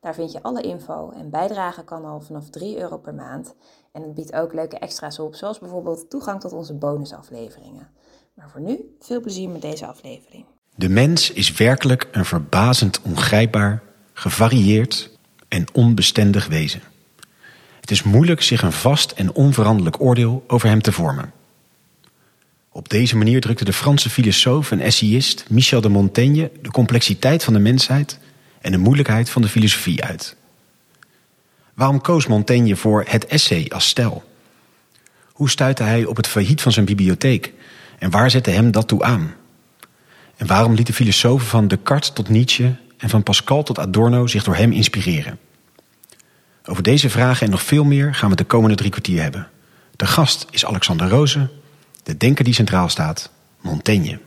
Daar vind je alle info en bijdragen kan al vanaf 3 euro per maand. En het biedt ook leuke extra's op, zoals bijvoorbeeld toegang tot onze bonusafleveringen. Maar voor nu, veel plezier met deze aflevering. De mens is werkelijk een verbazend ongrijpbaar, gevarieerd en onbestendig wezen. Het is moeilijk zich een vast en onveranderlijk oordeel over hem te vormen. Op deze manier drukte de Franse filosoof en essayist Michel de Montaigne de complexiteit van de mensheid en de moeilijkheid van de filosofie uit. Waarom koos Montaigne voor het essay als stijl? Hoe stuitte hij op het failliet van zijn bibliotheek en waar zette hem dat toe aan? En waarom lieten filosofen van Descartes tot Nietzsche en van Pascal tot Adorno zich door hem inspireren? Over deze vragen en nog veel meer gaan we de komende drie kwartier hebben. De gast is Alexander Rozen, de denker die centraal staat, Montaigne.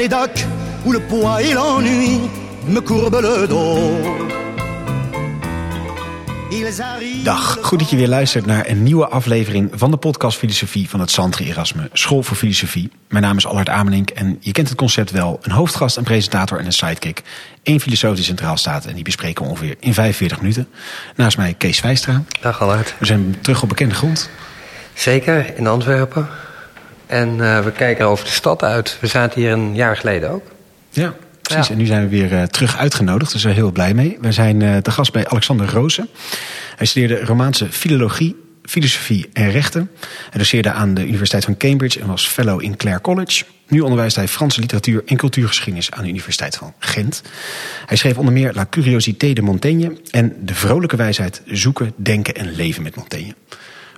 Les docks où le poids et l'ennui me courbent le dos. Dag, goed dat je weer luistert naar een nieuwe aflevering van de podcast Filosofie van het Santre Erasme School voor Filosofie. Mijn naam is Allard Amenink en je kent het concept wel. Een hoofdgast, een presentator en een sidekick. Eén filosoof die centraal staat en die bespreken we ongeveer in 45 minuten. Naast mij Kees Wijstra. Dag Allard. We zijn terug op bekende grond. Zeker, in Antwerpen. En uh, we kijken over de stad uit. We zaten hier een jaar geleden ook. Ja, precies. Ja. En nu zijn we weer uh, terug uitgenodigd. Daar zijn we heel blij mee. We zijn uh, te gast bij Alexander Rozen. Hij studeerde Romaanse filologie, filosofie en rechten. Hij doseerde aan de Universiteit van Cambridge en was fellow in Clare College. Nu onderwijst hij Franse literatuur en cultuurgeschiedenis aan de Universiteit van Gent. Hij schreef onder meer La Curiosité de Montaigne en De vrolijke wijsheid zoeken, denken en leven met Montaigne.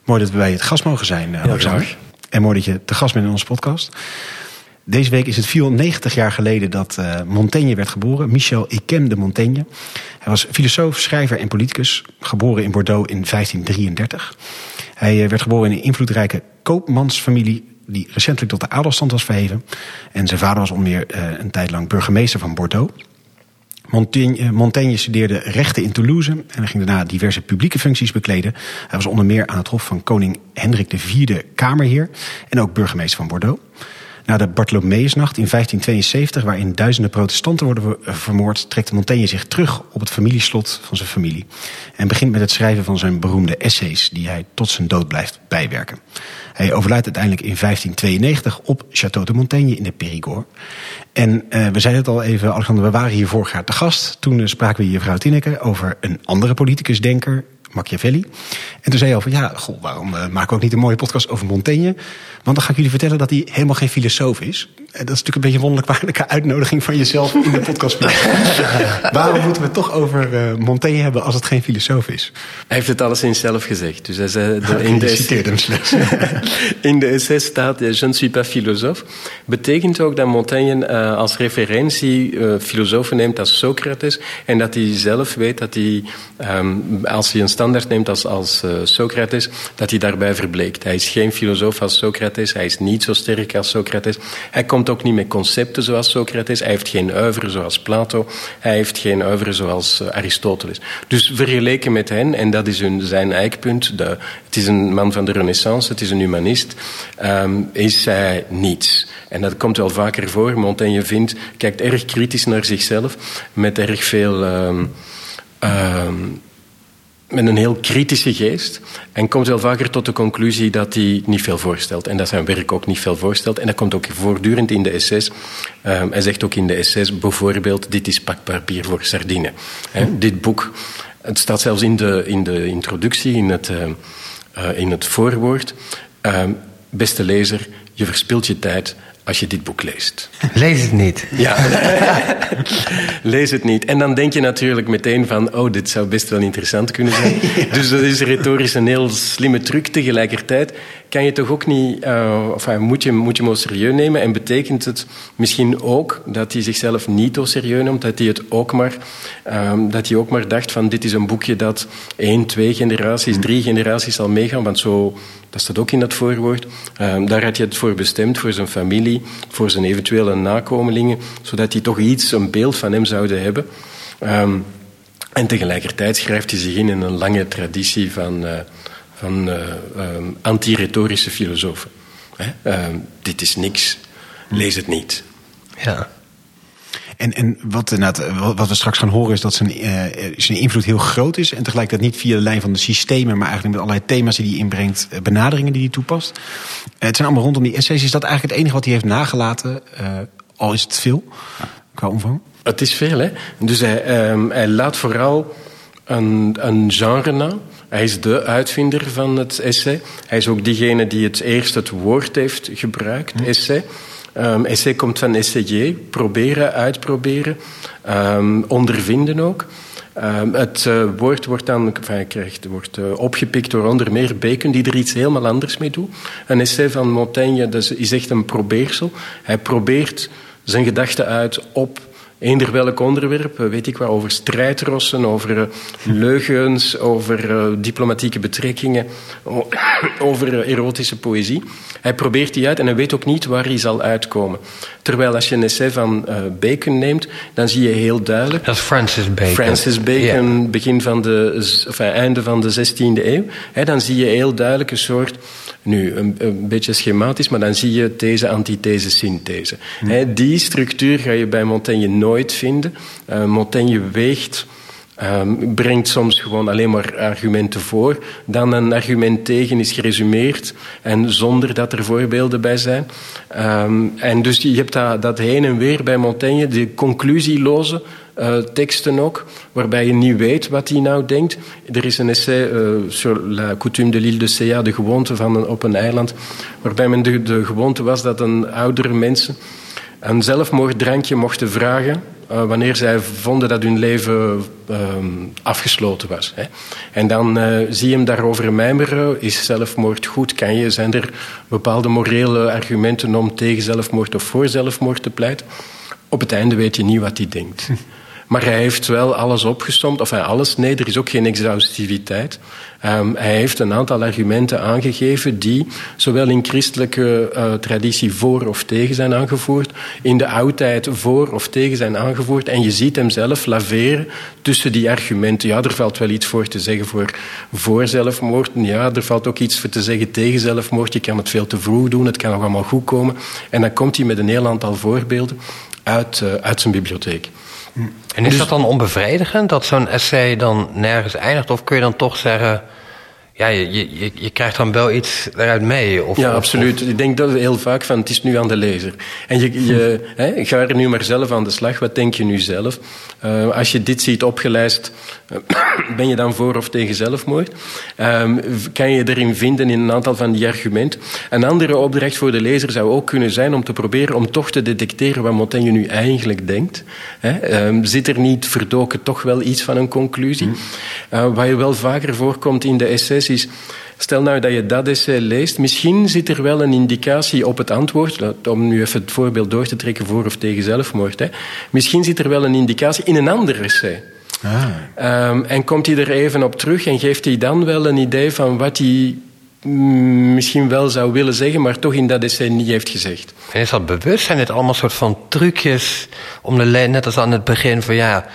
Mooi dat we bij het gast mogen zijn, Alexander. Ja, en mooi dat je te gast bent in onze podcast. Deze week is het 490 jaar geleden dat uh, Montaigne werd geboren. Michel Iquem de Montaigne. Hij was filosoof, schrijver en politicus. Geboren in Bordeaux in 1533. Hij uh, werd geboren in een invloedrijke koopmansfamilie die recentelijk tot de adelstand was verheven. En zijn vader was onder meer uh, een tijd lang burgemeester van Bordeaux. Montaigne, Montaigne, studeerde rechten in Toulouse en hij ging daarna diverse publieke functies bekleden. Hij was onder meer aan het hof van koning Hendrik IV kamerheer en ook burgemeester van Bordeaux. Na de Bartholomeusnacht in 1572, waarin duizenden protestanten worden vermoord, trekt Montaigne zich terug op het familieslot van zijn familie. En begint met het schrijven van zijn beroemde essays, die hij tot zijn dood blijft bijwerken. Hij overlijdt uiteindelijk in 1592 op Château de Montaigne in de Périgord. En uh, we zeiden het al even, Alexander, we waren hier vorig jaar te gast. Toen uh, spraken we hier mevrouw Tinneke over een andere politicus-denker, Machiavelli. En toen zei al van, ja, goh, waarom uh, maken we ook niet een mooie podcast over Montaigne? Want dan ga ik jullie vertellen dat hij helemaal geen filosoof is. En dat is natuurlijk een beetje een wonderlijke uitnodiging van jezelf in de podcast. waarom moeten we het toch over uh, Montaigne hebben als het geen filosoof is? Hij heeft het alleszins zelf gezegd. Dus hij zei, de, in, de citeert hem slechts. in de essay staat, je ne suis pas philosophe. Betekent ook dat Montaigne uh, als referentie uh, filosofen neemt als Socrates. En dat hij zelf weet dat hij, um, als hij een standaard neemt als, als Socrates, dat hij daarbij verbleekt. Hij is geen filosoof als Socrates. Hij is niet zo sterk als Socrates. Hij komt ook niet met concepten zoals Socrates. Hij heeft geen uiveren zoals Plato. Hij heeft geen uiveren zoals Aristoteles. Dus vergeleken met hen, en dat is hun, zijn eikpunt, de, het is een man van de renaissance, het is een humanist, um, is hij niets. En dat komt wel vaker voor. Montaigne vindt, kijkt erg kritisch naar zichzelf, met erg veel... Um, met een heel kritische geest en komt wel vaker tot de conclusie dat hij niet veel voorstelt en dat zijn werk ook niet veel voorstelt. En dat komt ook voortdurend in de SS. Um, hij zegt ook in de SS bijvoorbeeld, dit is pakpapier voor sardine. He, dit boek, het staat zelfs in de, in de introductie, in het, uh, uh, in het voorwoord. Uh, beste lezer, je verspilt je tijd als je dit boek leest. Lees het niet. Ja, lees het niet. En dan denk je natuurlijk meteen van, oh, dit zou best wel interessant kunnen zijn. Dus dat is retorisch een heel slimme truc. Tegelijkertijd kan je toch ook niet, uh, enfin, moet, je, moet je hem serieus nemen. En betekent het misschien ook dat hij zichzelf niet au serieus neemt, dat hij het ook maar, um, dat hij ook maar dacht van, dit is een boekje dat één, twee generaties, drie generaties zal meegaan. Want zo, dat staat ook in dat voorwoord. Um, daar had je het voor bestemd, voor zijn familie, voor zijn eventuele nakomelingen, zodat die toch iets, een beeld van hem zouden hebben. Um, en tegelijkertijd schrijft hij zich in in een lange traditie van, uh, van uh, um, anti-retorische filosofen. Uh, dit is niks, lees het niet. Ja. En, en wat, wat we straks gaan horen is dat zijn, uh, zijn invloed heel groot is. En tegelijkertijd niet via de lijn van de systemen, maar eigenlijk met allerlei thema's die hij inbrengt, benaderingen die hij toepast. het zijn allemaal rondom die essays. Is dat eigenlijk het enige wat hij heeft nagelaten? Al is het veel qua omvang? Het is veel, hè. Dus hij, um, hij laat vooral een, een genre na. Hij is de uitvinder van het essay. Hij is ook diegene die het eerst het woord heeft gebruikt, essay. Um, essay komt van essayer, proberen, uitproberen, um, ondervinden ook. Um, het uh, woord wordt dan enfin, krijgt, wordt, uh, opgepikt door onder meer Bacon, die er iets helemaal anders mee doet. Een essay van Montaigne dat is echt een probeersel. Hij probeert zijn gedachten uit op eender welk onderwerp, weet ik wat, over strijdrossen, over uh, leugens, over uh, diplomatieke betrekkingen, over erotische poëzie. Hij probeert die uit en hij weet ook niet waar hij zal uitkomen. Terwijl als je een essay van Bacon neemt, dan zie je heel duidelijk... Dat is Francis Bacon. Francis Bacon, yeah. begin van de, enfin, einde van de 16e eeuw. Hè, dan zie je heel duidelijk een soort nu, een, een, beetje schematisch, maar dan zie je these, antithese, synthese. Hm. He, die structuur ga je bij Montaigne nooit vinden. Uh, Montaigne weegt, um, brengt soms gewoon alleen maar argumenten voor. Dan een argument tegen is geresumeerd en zonder dat er voorbeelden bij zijn. Um, en dus je hebt dat, dat heen en weer bij Montaigne, de conclusieloze uh, teksten ook, waarbij je niet weet wat hij nou denkt. Er is een essay uh, sur la coutume de l'île de Céa, de gewoonte van op een eiland, waarbij men de, de gewoonte was dat een oudere mensen een zelfmoorddrankje mochten vragen uh, wanneer zij vonden dat hun leven afgesloten was. Hè. En dan zie je hem daarover mijmeren. Is zelfmoord goed? Kan je, zijn er bepaalde morele argumenten om tegen zelfmoord of voor zelfmoord te pleiten? Op het einde weet je niet wat hij denkt. Maar hij heeft wel alles opgestomd, of hij alles, nee, er is ook geen exhaustiviteit. Um, hij heeft een aantal argumenten aangegeven die zowel in christelijke uh, traditie voor of tegen zijn aangevoerd, in de oudheid voor of tegen zijn aangevoerd. En je ziet hem zelf laveren tussen die argumenten. Ja, er valt wel iets voor te zeggen voor, voor zelfmoord. Ja, er valt ook iets voor te zeggen tegen zelfmoord. Je kan het veel te vroeg doen, het kan nog allemaal goed komen. En dan komt hij met een heel aantal voorbeelden uit, uh, uit zijn bibliotheek. En is dus, dat dan onbevredigend dat zo'n essay dan nergens eindigt? Of kun je dan toch zeggen, ja, je, je, je krijgt dan wel iets eruit mee? Of, ja, absoluut. Of... Ik denk dat heel vaak van, het is nu aan de lezer. En je, je hè, ga er nu maar zelf aan de slag. Wat denk je nu zelf? Uh, als je dit ziet opgelijst, ben je dan voor of tegen zelfmoord? Um, kan je erin vinden in een aantal van die argumenten? Een andere opdracht voor de lezer zou ook kunnen zijn om te proberen om toch te detecteren wat Montaigne nu eigenlijk denkt. Um, zit er niet verdoken toch wel iets van een conclusie? Uh, wat je wel vaker voorkomt in de essays is... Stel nou dat je dat essay leest, misschien zit er wel een indicatie op het antwoord, om nu even het voorbeeld door te trekken voor of tegen zelfmoord. Hè. Misschien zit er wel een indicatie in een ander essay. Ah. Um, en komt hij er even op terug en geeft hij dan wel een idee van wat hij misschien wel zou willen zeggen, maar toch in dat essay niet heeft gezegd. En is dat bewust? Zijn dit allemaal soort van trucjes om de net als aan het begin van ja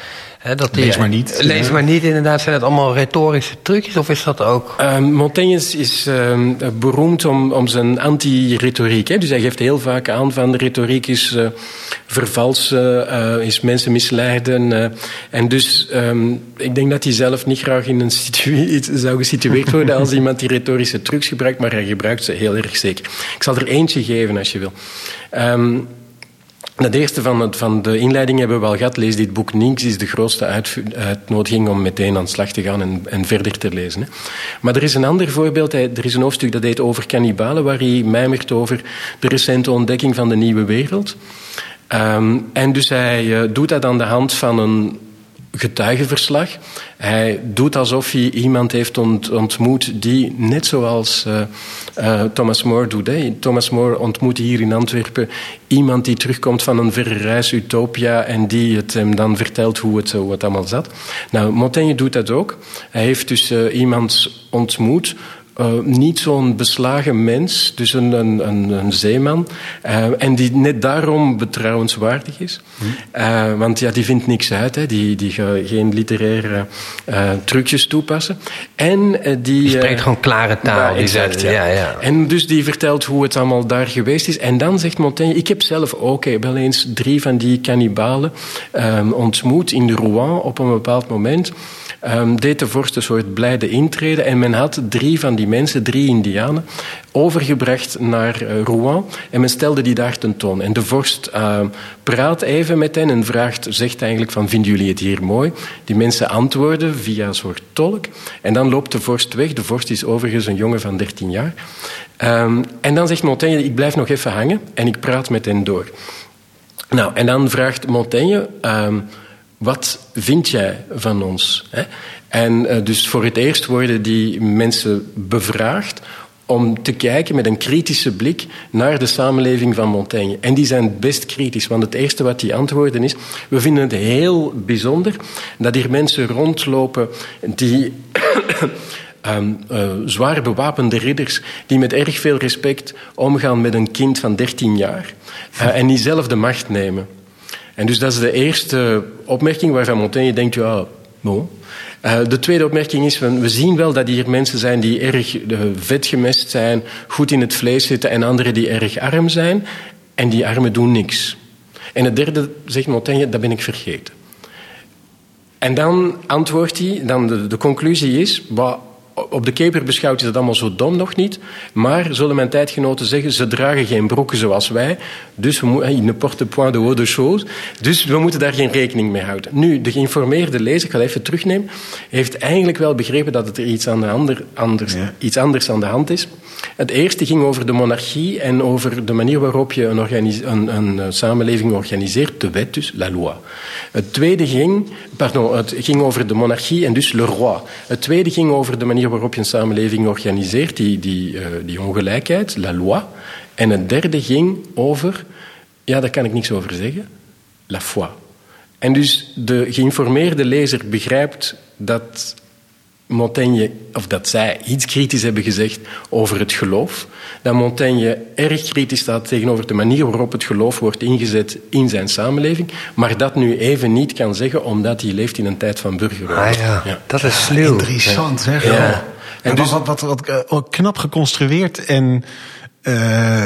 He, dat die, lees maar niet. Lees maar niet, inderdaad. Zijn het allemaal retorische trucjes of is dat ook? Uh, Montaigne is uh, beroemd om, om zijn anti-retoriek. Dus hij geeft heel vaak aan van de retoriek is uh, vervalsen, is mensen misleiden. en dus um, ik denk dat hij zelf niet graag in een situ zou gesitueerd worden als iemand die retorische trucs gebruikt, maar hij gebruikt ze heel erg zeker. Ik zal er eentje geven als je wil. Um, Het eerste van, van de inleiding hebben we al gehad. Lees dit boek. Niks is de grootste uitnodiging om meteen aan de slag te gaan en, verder te lezen. Hè. Maar er is een ander voorbeeld. Er is een hoofdstuk dat heet over kannibalen, waar hij mijmert over de recente ontdekking van de nieuwe wereld. Um, en dus hij uh, doet dat aan de hand van een getuigenverslag. Hij doet alsof hij iemand heeft ont, ontmoet die, net zoals uh, uh, Thomas More doet. Thomas More ontmoet hier in Antwerpen iemand die terugkomt van een verre reis, Utopia, en die het hem dan vertelt hoe het, hoe allemaal zat. Nou, Montaigne doet dat ook. Hij heeft dus uh, iemand ontmoet uh, niet zo'n beslagen mens, dus een, een, een, een zeeman, uh, en die net daarom betrouwenswaardig is. Uh, want ja, die vindt niks uit, hè. Die, die gaat geen literaire trucjes toepassen. En die... Die spreekt gewoon klare taal. die zegt, ja. Ja, ja. En dus die vertelt hoe het allemaal daar geweest is. En dan zegt Montaigne, ik heb zelf ook wel eens drie van die kannibalen um, ontmoet in Rouen op een bepaald moment. Um, deed de vorst een soort blijde intrede en men had drie van die mensen, drie indianen, overgebracht naar uh, Rouen en men stelde die daar tentoon. En de vorst uh, praat even met hen en vraagt, zegt eigenlijk van, vinden jullie het hier mooi? Die mensen antwoorden via een soort tolk en dan loopt de vorst weg. De vorst is overigens een jongen van 13 jaar. Um, en dan zegt Montaigne, ik blijf nog even hangen en ik praat met hen door. Nou, en dan vraagt Montaigne... wat vind jij van ons? En uh, dus voor het eerst worden die mensen bevraagd om te kijken met een kritische blik naar de samenleving van Montaigne. En die zijn best kritisch, want het eerste wat die antwoorden is... we vinden het heel bijzonder dat hier mensen rondlopen die... Um, uh, zwaar bewapende ridders die met erg veel respect omgaan met een kind van 13 jaar uh, en die zelf de macht nemen. En dus dat is de eerste opmerking waarvan Montaigne denkt, ja, bon. Uh, de tweede opmerking is, we zien wel dat hier mensen zijn die erg uh, vetgemest zijn, goed in het vlees zitten en anderen die erg arm zijn. En die armen doen niks. En het derde zegt Montaigne, dat ben ik vergeten. En dan antwoordt hij, dan de, de conclusie is, bah, op de keper beschouwt hij dat allemaal zo dom nog niet. Maar, zullen mijn tijdgenoten zeggen, ze dragen geen broeken zoals wij. Dus we moeten, ne porte point de haut de chose. Dus we moeten daar geen rekening mee houden. Nu, de geïnformeerde lezer, ik ga even terugnemen, heeft eigenlijk wel begrepen dat het er iets, aan de ander, anders, ja. iets anders aan de hand is. Het eerste ging over de monarchie en over de manier waarop je een, een, een, een samenleving organiseert, de wet dus, la loi. Het tweede ging, pardon, het ging over de monarchie en dus le roi. Het tweede ging over de manier waarop je een samenleving organiseert, die, die, uh, die ongelijkheid, la loi. En het derde ging over, ja, daar kan ik niks over zeggen, la foi. En dus de geïnformeerde lezer begrijpt dat Montaigne, of dat zij iets kritisch hebben gezegd over het geloof. Dat Montaigne erg kritisch staat tegenover de manier waarop het geloof wordt ingezet in zijn samenleving. Maar dat nu even niet kan zeggen omdat hij leeft in een tijd van burgeroorlog. Ah ja, ja. dat is sluw. Interessant, zeg. Ja. En dus wat, wat, wat, wat knap geconstrueerd en uh,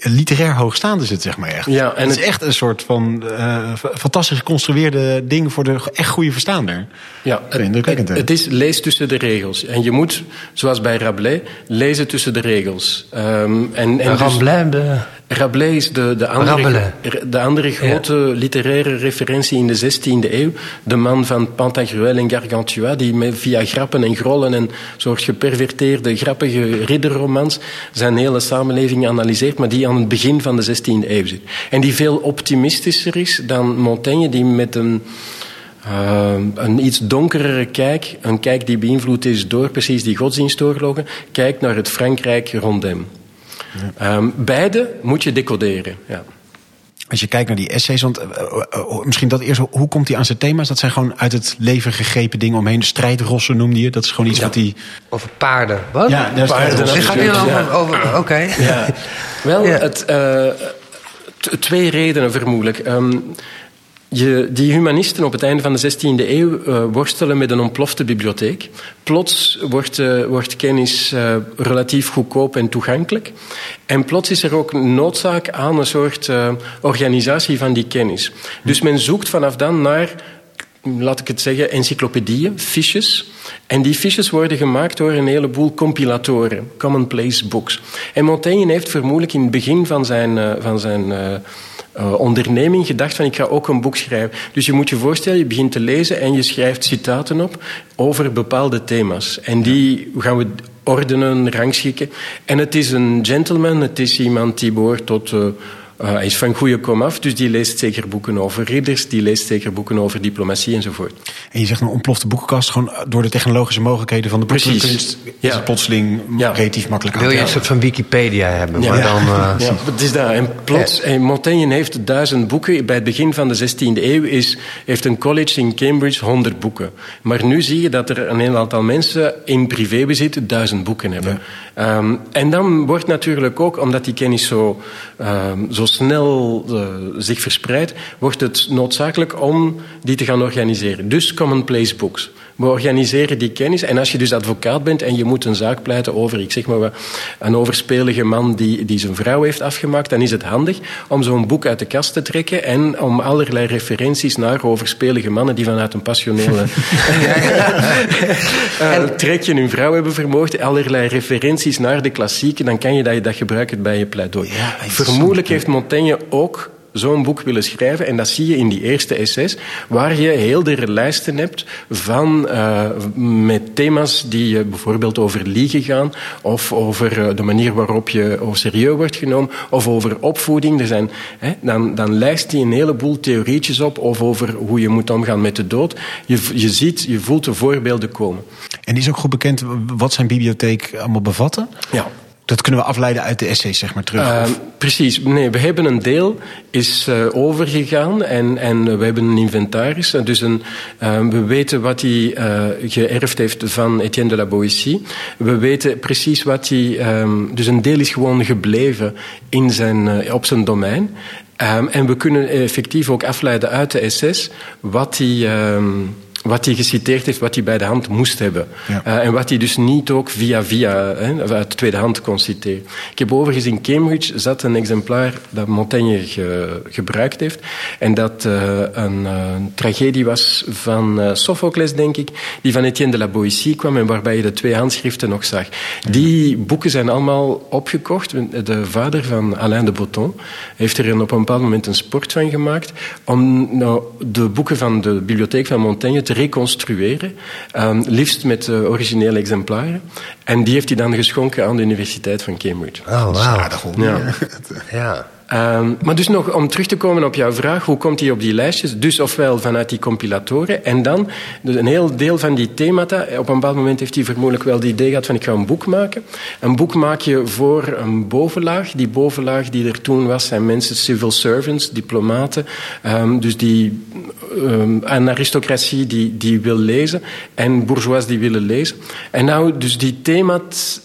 literair hoogstaand is het, zeg maar echt. Ja, en het is echt een soort van uh, fantastisch geconstrueerde ding voor de echt goede verstaander. Ja, het, het is lees tussen de regels. En je moet, zoals bij Rabelais, lezen tussen de regels. Um, en, en Rabelais, dus, Rabelais is de, de, andere, de andere grote ja. literaire referentie in de 16e eeuw. De man van Pantagruel en Gargantua, die met, via grappen en grollen en soort geperverteerde, grappige ridderromans zijn hele samenleving analyseert, maar die aan het begin van de 16e eeuw zit. En die veel optimistischer is dan Montaigne, die met een uh, een iets donkerere kijk, een kijk die beïnvloed is door precies die godsdienstoorlogen, kijkt naar het Frankrijk rond hem. Ja. Um, beide moet je decoderen. Ja. Als je kijkt naar die essays, want uh, uh, misschien dat eerst, hoe komt hij aan zijn thema's? Dat zijn gewoon uit het leven gegrepen dingen omheen. Strijdrossen noemde je, dat is gewoon iets ja. wat hij... Over paarden, wat? Ja, dat paarden. Het gaat hier over, over oké. Okay. Ja. Wel, het, uh, twee redenen vermoedelijk. Um, die humanisten op het einde van de 16e eeuw uh, worstelen met een ontplofte bibliotheek. Plots wordt, uh, wordt kennis uh, relatief goedkoop en toegankelijk. En plots is er ook noodzaak aan een soort organisatie van die kennis. Dus men zoekt vanaf dan naar laat ik het zeggen, encyclopedieën, fiches. En die fiches worden gemaakt door een heleboel compilatoren, commonplace books. En Montaigne heeft vermoedelijk in het begin van zijn, van zijn uh, onderneming gedacht van ik ga ook een boek schrijven. Dus je moet je voorstellen, je begint te lezen en je schrijft citaten op over bepaalde thema's. En die gaan we ordenen, rangschikken. En het is een gentleman, het is iemand die behoort tot... Uh, uh, hij is van goede komaf, dus die leest zeker boeken over ridders, die leest zeker boeken over diplomatie enzovoort. En je zegt een ontplofte boekenkast, gewoon door de technologische mogelijkheden van de boekenkunst ja. is het plotseling ja. relatief makkelijk Wil je een soort van Wikipedia hebben, maar dan... Uh... Ja, het is dat. En plots, en Montaigne heeft duizend boeken. Bij het begin van de 16e eeuw is, heeft een college in Cambridge honderd boeken. Maar nu zie je dat er een heel aantal mensen in privébezit duizend boeken hebben. Um, en dan wordt natuurlijk ook, omdat die kennis zo, um, zo snel uh, zich verspreidt, wordt het noodzakelijk om die te gaan organiseren. Dus commonplace books. We organiseren die kennis. En als je dus advocaat bent en je moet een zaak pleiten over, ik zeg maar een overspelige man die, die zijn vrouw heeft afgemaakt, dan is het handig om zo'n boek uit de kast te trekken en om allerlei referenties naar overspelige mannen die vanuit een passionele uh, trekje hun vrouw hebben vermoord, allerlei referenties naar de klassieken, dan kan je dat, dat gebruiken bij je pleidooi. Ja, Vermoedelijk heeft Montaigne ook zo'n boek willen schrijven. En dat zie je in die eerste essays, waar je heel de lijsten hebt van, uh, met thema's die bijvoorbeeld over liegen gaan, of over uh, de manier waarop je serieus wordt genomen, of over opvoeding. Er zijn, hè, dan, dan lijst hij een heleboel theorietjes op, of over hoe je moet omgaan met de dood. Je, je ziet, je voelt de voorbeelden komen. En is ook goed bekend wat zijn bibliotheek allemaal bevatte? Ja. Dat kunnen we afleiden uit de essays, zeg maar, terug? Uh, precies. Nee, we hebben een deel is uh, overgegaan en, en we hebben een inventaris. Dus een, uh, we weten wat hij geërfd heeft van Etienne de la Boétie. We weten precies wat hij... Um, dus een deel is gewoon gebleven in zijn, op zijn domein. Um, en we kunnen effectief ook afleiden uit de essays wat hij... Um, wat hij geciteerd heeft, wat hij bij de hand moest hebben. Ja. Uh, en wat hij dus niet ook via via hè, uit de tweede hand kon citeren. Ik heb overigens in Cambridge zat een exemplaar dat Montaigne ge, gebruikt heeft. En dat uh, een, uh, tragedie was van Sophocles, denk ik, die van Etienne de la Boétie kwam en waarbij je de twee handschriften nog zag. Die boeken zijn allemaal opgekocht. De vader van Alain de Botton heeft er op een bepaald moment een sport van gemaakt om nou, de boeken van de bibliotheek van Montaigne te reconstrueren, um, liefst met uh, originele exemplaren. En die heeft hij dan geschonken aan de Universiteit van Cambridge. Oh, wauw. Ja. ja. Um, maar dus nog om terug te komen op jouw vraag, hoe komt hij op die lijstjes? Dus ofwel vanuit die compilatoren en dan dus een heel deel van die themata. Op een bepaald moment heeft hij vermoedelijk wel het idee gehad van ik ga een boek maken. Een boek maak je voor een bovenlaag. Die bovenlaag die er toen was zijn mensen, civil servants, diplomaten. Um, dus die um, een aristocratie die, die wil lezen en bourgeois die willen lezen. En nou, dus die thema's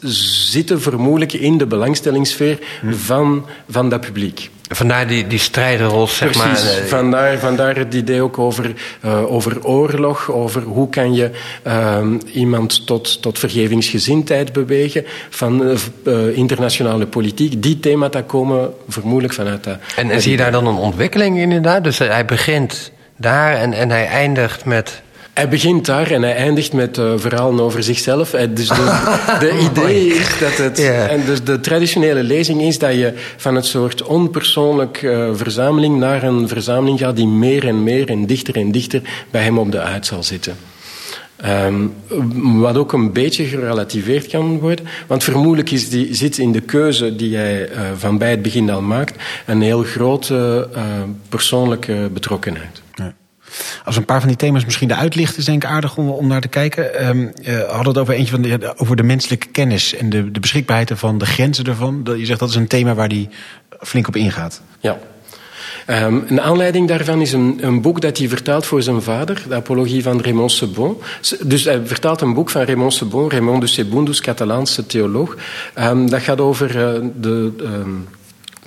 zitten vermoedelijk in de belangstellingssfeer hm. van, van dat publiek. Vandaar die, die strijderrol, zeg Precies, maar. Eh, vandaar, vandaar het idee ook over, uh, over oorlog, over hoe kan je uh, iemand tot, tot vergevingsgezindheid bewegen, van uh, internationale politiek. Die themata komen vermoedelijk vanuit dat. En, en zie je daar dan een ontwikkeling inderdaad? Dus hij begint daar en, en hij eindigt met hij begint daar en hij eindigt met uh, verhalen over zichzelf. Dus de, de idee is dat het. Yeah. En dus de traditionele lezing is dat je van het soort onpersoonlijk uh, verzameling naar een verzameling gaat die meer en meer en dichter en dichter bij hem op de uit zal zitten. Um, wat ook een beetje gerelativeerd kan worden. Want vermoedelijk is die, zit in de keuze die hij uh, van bij het begin al maakt een heel grote persoonlijke betrokkenheid. Als een paar van die thema's misschien de uitlichten, is denk ik aardig om, om naar te kijken. Um, hadden het over eentje van de, over de menselijke kennis en de, de beschikbaarheid ervan, de grenzen ervan. Je zegt dat is een thema waar die flink op ingaat. Ja. Um, een aanleiding daarvan is een, een, boek dat hij vertaalt voor zijn vader, de Apologie van Raymond Sebon. Dus hij vertaalt een boek van Raymond Sebon, Raymond de Sebundus, Catalaanse theoloog. Um, dat gaat over uh, de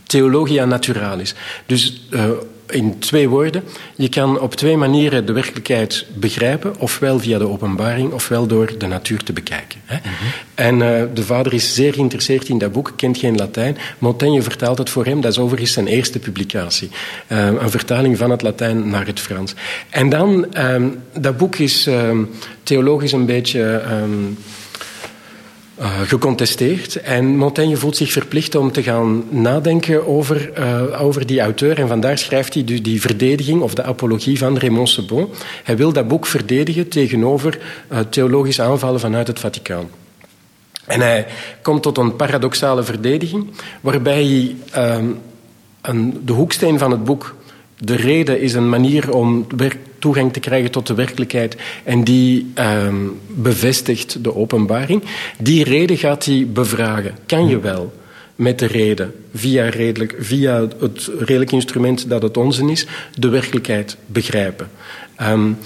theologia naturalis. Dus uh, in twee woorden. Je kan op twee manieren de werkelijkheid begrijpen, ofwel via de openbaring, ofwel door de natuur te bekijken. Hè. Mm -hmm. En uh, de vader is zeer geïnteresseerd in dat boek, kent geen Latijn. Montaigne vertaalt het voor hem, dat is overigens zijn eerste publicatie. Uh, een vertaling van het Latijn naar het Frans. En dan, um, dat boek is um, theologisch een beetje. Um, uh, gecontesteerd. En Montaigne voelt zich verplicht om te gaan nadenken over, uh, over die auteur. En vandaar schrijft hij dus die verdediging of de apologie van Raymond Sebon. Hij wil dat boek verdedigen tegenover uh, theologische aanvallen vanuit het Vaticaan. En hij komt tot een paradoxale verdediging, waarbij hij een, de hoeksteen van het boek de reden is een manier om toegang te krijgen tot de werkelijkheid en die um, bevestigt de openbaring. Die reden gaat hij bevragen. Kan je wel met de reden, via, redelijk, via het redelijk instrument dat het onze is, de werkelijkheid begrijpen? Um,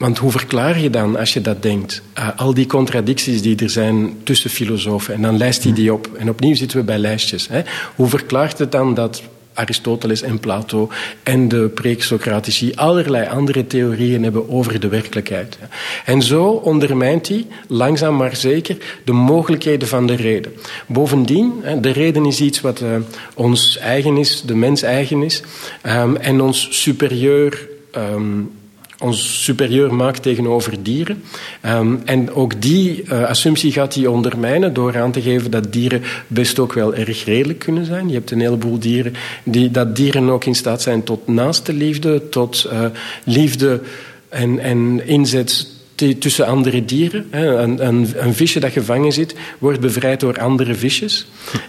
want hoe verklaar je dan, als je dat denkt, uh, al die contradicties die er zijn tussen filosofen? En dan lijst hij die op. En opnieuw zitten we bij lijstjes. Hè? Hoe verklaart het dan dat Aristoteles en Plato en de pre-Socratici allerlei andere theorieën hebben over de werkelijkheid. En zo ondermijnt hij langzaam maar zeker de mogelijkheden van de reden. Bovendien, de reden is iets wat uh, ons eigen is, de mens eigen is, um, en ons superieur um, ons superieur maakt tegenover dieren. Um, en ook die uh, assumptie gaat hij ondermijnen door aan te geven dat dieren best ook wel erg redelijk kunnen zijn. Je hebt een heleboel dieren die, dat dieren ook in staat zijn tot naaste liefde, tot uh, liefde en, en inzet tussen andere dieren. Een, een, een, visje dat gevangen zit, wordt bevrijd door andere visjes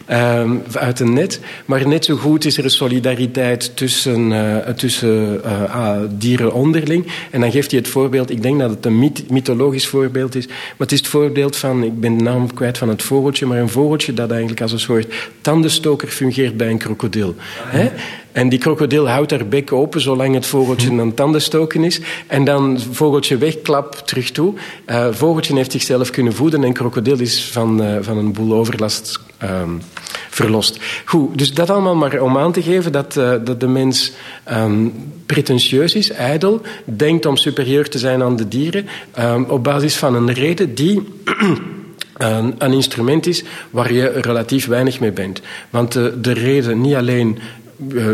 um, uit een net. Maar net zo goed is er een solidariteit tussen, uh, tussen uh, dieren onderling. En dan geeft hij het voorbeeld, ik denk dat het een myth, mythologisch voorbeeld is, maar het is het voorbeeld van, ik ben de naam kwijt van het vogeltje, maar een vogeltje dat eigenlijk als een soort tandenstoker fungeert bij een krokodil. Ah, en die krokodil houdt haar bek open zolang het vogeltje aan het tandenstoken is. En dan vogeltje wegklap terug toe. Uh, vogeltje heeft zichzelf kunnen voeden en krokodil is van, uh, van een boel overlast um, verlost. Goed, dus dat allemaal maar om aan te geven dat, uh, dat de mens um, pretentieus is, ijdel, denkt om superieur te zijn aan de dieren, um, op basis van een reden die... Een, een, instrument is waar je relatief weinig mee bent. Want de, de reden niet alleen eh,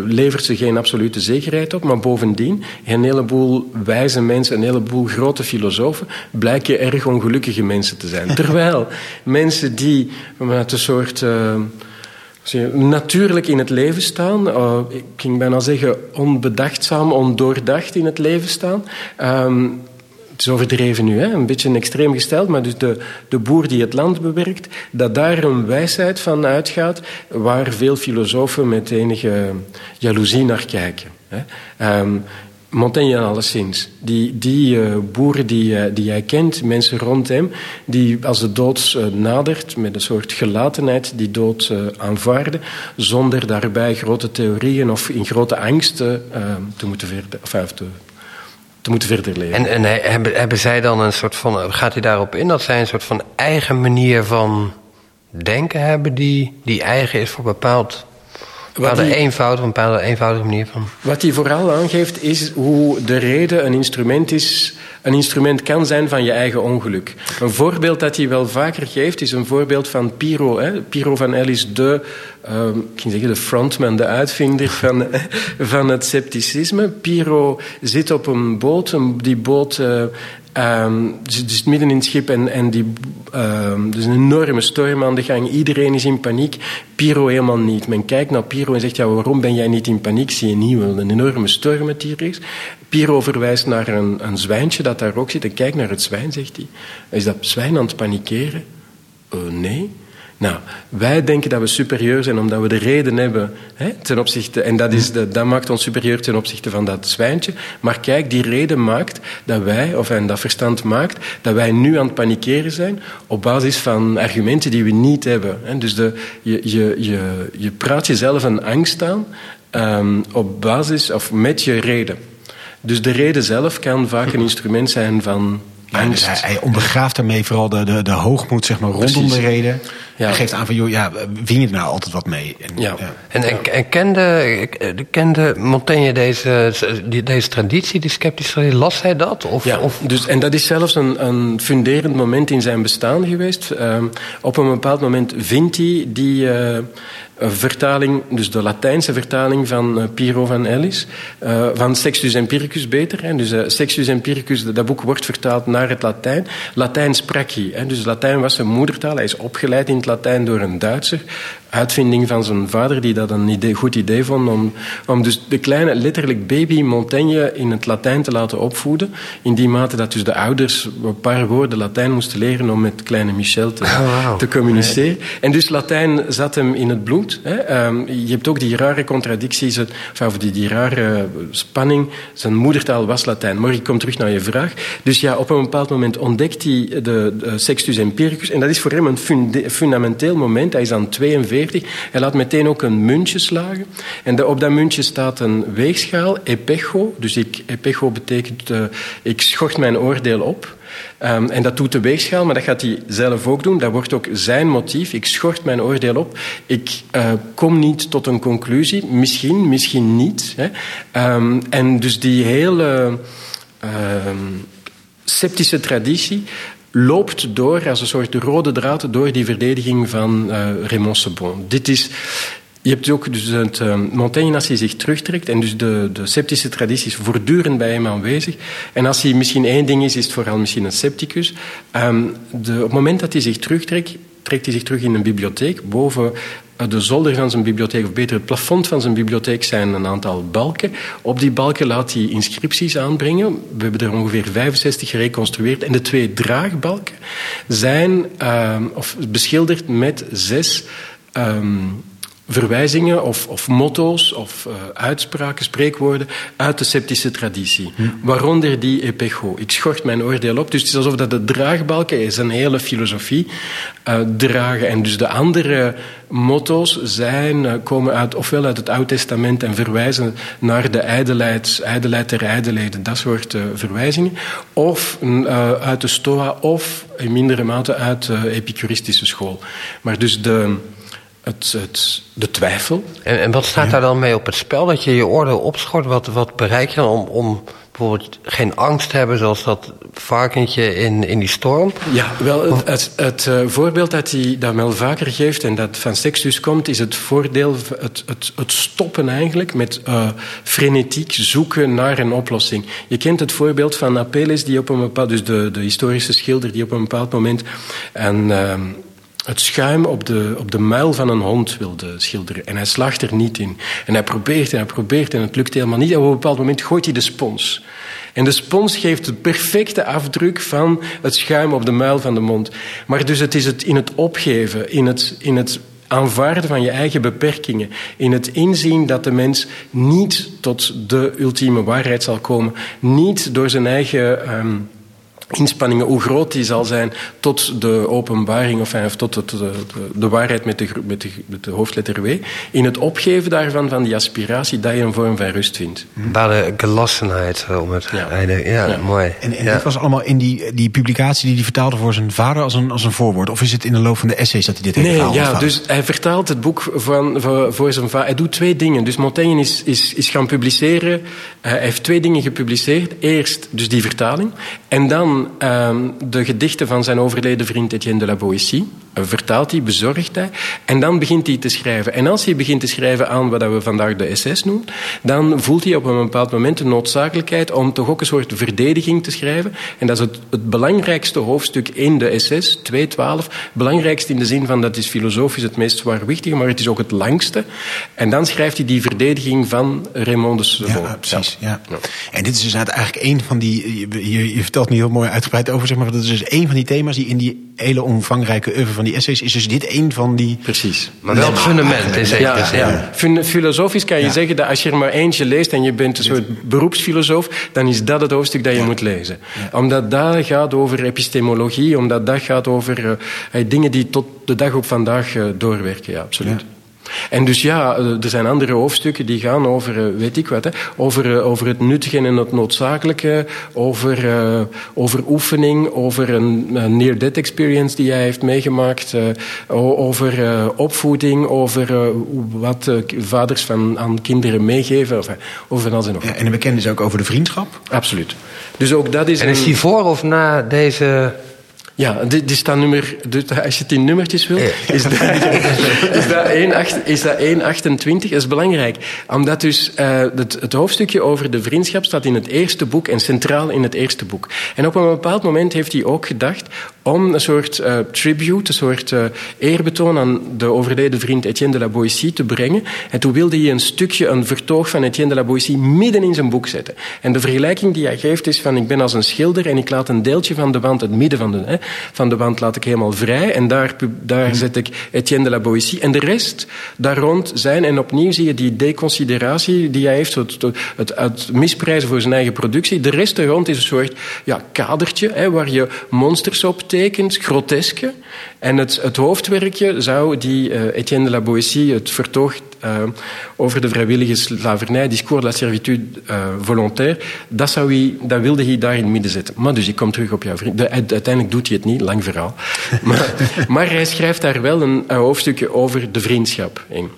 levert ze geen absolute zekerheid op, maar bovendien, een heleboel wijze mensen, een heleboel grote filosofen, blijken erg ongelukkige mensen te zijn. Terwijl mensen die met een soort. Uh, natuurlijk in het leven staan. Uh, ik ging bijna zeggen onbedachtzaam, ondoordacht in het leven staan. Um, het is overdreven nu, hè? een beetje extreem gesteld, maar dus de, de boer die het land bewerkt, dat daar een wijsheid van uitgaat waar veel filosofen met enige jaloezie naar kijken. Hè? Um, Montaigne alleszins. Die, die uh, boeren die, uh, die hij kent, mensen rond hem, die als de dood uh, nadert met een soort gelatenheid die dood aanvaarden, zonder daarbij grote theorieën of in grote angst te moeten verder, of, te, te moeten verder leven. En, en hebben, hebben zij dan een soort van. Gaat hij daarop in dat zij een soort van eigen manier van denken hebben die, die eigen is voor bepaald die, eenvoud, een bepaalde eenvoudige manier van. Wat hij vooral aangeeft is hoe de reden een instrument is, een instrument kan zijn van je eigen ongeluk. Een voorbeeld dat hij wel vaker geeft is een voorbeeld van Piro. Hè. Piro van El is de, uh, ik ging zeggen de frontman, de uitvinder van, van het scepticisme. Piro zit op een boot, die boot uh, Um, dus het is midden in het schip en, en die, um, er is een enorme storm aan de gang. Iedereen is in paniek. Piro helemaal niet. Men kijkt naar Piro en zegt, ja, waarom ben jij niet in paniek? Zie je niet wel een enorme storm het hier is? Piro verwijst naar een, een zwijntje dat daar ook zit. En kijk naar het zwijn, zegt hij. Is dat zwijn aan het panikeren? Uh, nee. Nou, wij denken dat we superieur zijn omdat we de reden hebben hè, ten opzichte, en dat, is de, dat maakt ons superieur ten opzichte van dat zwijntje. Maar kijk, die reden maakt dat wij, of en dat verstand maakt, dat wij nu aan het panikeren zijn op basis van argumenten die we niet hebben. Hè. Dus de, je, je, je, je praat jezelf een angst aan um, op basis of met je reden. Dus de reden zelf kan vaak een instrument zijn van ja, dus hij, hij, ondergraaft daarmee vooral de, de, de hoogmoed zeg maar, rondom de reden. Ja. Hij geeft aan van, joh, ja, win je er nou altijd wat mee? En, ja. En, en, kende, kende Montaigne deze, deze traditie, die sceptische traditie? Las hij dat? Of, ja, of? Dus, en dat is zelfs een, een funderend moment in zijn bestaan geweest. Um, op een bepaald moment vindt hij die... Uh, vertaling, dus de Latijnse vertaling van uh, Piero van Ellis, uh, van Sextus Empiricus beter. Hè. Dus Sextus Empiricus, dat boek wordt vertaald naar het Latijn. Latijn sprak hij, hè. dus Latijn was zijn moedertaal. Hij is opgeleid in het Latijn door een Duitser uitvinding van zijn vader, die dat een idee, goed idee vond om, om dus de kleine, letterlijk baby Montaigne in het Latijn te laten opvoeden. In die mate dat dus de ouders een paar woorden Latijn moesten leren om met kleine Michel te, oh, te communiceren. En dus Latijn zat hem in het bloed. Hè. Um, je hebt ook die rare contradicties, of die, die rare spanning. Zijn moedertaal was Latijn. Maar ik kom terug naar je vraag. Dus ja, op een bepaald moment ontdekt hij de, de Sextus Empiricus. En dat is voor hem een fundamenteel moment. Hij is aan 42 hij laat meteen ook een muntje slagen. En op dat muntje staat een weegschaal, epecho. Dus ik, epecho betekent, uh, ik schort mijn oordeel op. Um, en dat doet de weegschaal, maar dat gaat hij zelf ook doen. Dat wordt ook zijn motief. Ik schort mijn oordeel op. Ik uh, kom niet tot een conclusie. Misschien, misschien niet. Hè. Um, en dus die hele uh, sceptische traditie loopt door als een soort rode draad door die verdediging van uh, Raymond Sebon. Dit is... Je hebt ook dus het uh, Montaigne als hij zich terugtrekt en dus de, de sceptische traditie is voortdurend bij hem aanwezig. En als hij misschien één ding is, is het vooral misschien een scepticus. Um, de, op het moment dat hij zich terugtrekt, trekt hij zich terug in een bibliotheek. Boven de zolder van zijn bibliotheek, of beter het plafond van zijn bibliotheek, zijn een aantal balken. Op die balken laat hij inscripties aanbrengen. We hebben er ongeveer 65 gereconstrueerd. En de twee draagbalken zijn uh, of beschilderd met zes. Um, verwijzingen of, of motto's of uh, uitspraken, spreekwoorden uit de sceptische traditie. Hm. Waaronder die epecho. Ik schort mijn oordeel op. Dus het is alsof dat de draagbalken is een hele filosofie uh, dragen. En dus de andere motto's zijn, uh, komen uit, ofwel uit het Oude Testament en verwijzen naar de ijdelheid, ijdelheid der ijdelheden, dat soort verwijzingen. Of uit de Stoa of in mindere mate uit de epicuristische school. Maar dus de het, het, de twijfel. En, en wat staat daar dan mee op het spel? Dat je je oordeel opschort? Wat, wat bereik je dan om, om bijvoorbeeld geen angst te hebben... zoals dat varkentje in, in die storm? Ja, wel, het, het, het uh, voorbeeld dat, hij, dat Mel vaker geeft... en dat van Sextus komt, is het voordeel... het, het, het stoppen eigenlijk met uh, frenetiek zoeken naar een oplossing. Je kent het voorbeeld van Apelles, die op een bepaald... dus de, de historische schilder die op een bepaald moment... En, uh, het schuim op de, op de muil van een hond wilde schilderen. En hij slaagt er niet in. En hij probeert en hij probeert en het lukt helemaal niet. En op een bepaald moment gooit hij de spons. En de spons geeft de perfecte afdruk van het schuim op de muil van de mond. Maar dus het is het in het opgeven, in het, in het aanvaarden van je eigen beperkingen, in het inzien dat de mens niet tot de ultieme waarheid zal komen, niet door zijn eigen um, inspanningen, hoe groot die zal zijn tot de openbaring of, of tot de, de, de, waarheid met de, met, de, met de hoofdletter W. In het opgeven daarvan, van die aspiratie, dat je een vorm van rust vindt. Bij de gelassenheid, eh, om het ja. einde. Ja, ja. mooi. En, en ja. dit was allemaal in die, die publicatie die hij vertaalde voor zijn vader als een, als een voorwoord? Of is het in de loop van de essays dat hij dit heeft Nee, ja, dus hij vertaalt het boek van, voor, voor zijn vader. Hij doet twee dingen. Dus Montaigne is, is, is gaan publiceren. Hij heeft twee dingen gepubliceerd. Eerst dus die vertaling. En dan um, de gedichten van zijn overleden vriend Etienne de la Boétie. Vertaalt hij, bezorgt hij. En dan begint hij te schrijven. En als hij begint te schrijven aan wat we vandaag de SS noemen, dan voelt hij op een bepaald moment de noodzakelijkheid om toch ook een soort verdediging te schrijven. En dat is het, het belangrijkste hoofdstuk in de SS, 2.12. Belangrijkste in de zin van dat is filosofisch het meest zwaarwichtige, maar het is ook het langste. En dan schrijft hij die verdediging van Raymond de Sebon. Ja, precies. Ja. ja. En dit is dus eigenlijk een van die. Je, je vertelt niet heel mooi uitgebreid over, zeg maar. Dat is dus een van die thema's die in die hele omvangrijke oeuvre van die essays is dus dit een van die. Precies. Maar wel het fundament in zekere ja, zin. Ja. Filosofisch kan je ja. zeggen dat als je er maar eentje leest en je bent een soort beroepsfilosoof, dan is dat het hoofdstuk dat je moet lezen. Omdat dat gaat over epistemologie, omdat dat gaat over uh, dingen die tot de dag op vandaag uh, doorwerken. Ja, absoluut. En dus ja, eh, er zijn andere hoofdstukken die gaan over, eh, weet ik wat, hè, over, eh, over het nuttige en het noodzakelijke, over, uh, over oefening, over een, een near-death experience die hij heeft meegemaakt, uh, over uh, opvoeding, over wat vaders van, aan kinderen meegeven, of, over alles en nog. Ja, en de bekende is ook over de vriendschap? Absoluut. Dus ook dat is en is een... die voor of na deze Ja, dit, dit staat nummer, als je het in nummertjes wil, is dat, is dat 1,28. Is dat 1,28. Dat is belangrijk, omdat dus uh, het, het, hoofdstukje over de vriendschap staat in het eerste boek en centraal in het eerste boek. En op een bepaald moment heeft hij ook gedacht om een soort uh, tribute, een soort uh, eerbetoon aan de overleden vriend Etienne de la Boétie te brengen. En toen wilde hij een stukje, een vertoog van Etienne de la Boétie midden in zijn boek zetten. En de vergelijking die hij geeft is van ik ben als een schilder en ik laat een deeltje van de wand, het midden van de... Hè, van de wand laat ik helemaal vrij. En daar, daar zet ik Etienne de la Boétie. En de rest daar rond zijn. En opnieuw zie je die deconsideratie die hij heeft. Het, het, misprijzen voor zijn eigen productie. De rest er rond is een soort ja, kadertje hè, waar je monsters op tekent, groteske. En het, het hoofdwerkje zou die uh, Etienne de la Boétie, het vertoog uh, over de vrijwillige slavernij, discours de la servitude uh, volontaire, dat, dat wilde hij daar in het midden zetten. Maar dus ik kom terug op jouw vriend. De, uiteindelijk doet hij het niet, lang verhaal. maar, maar, hij schrijft daar wel een, hoofdstukje over de vriendschap in.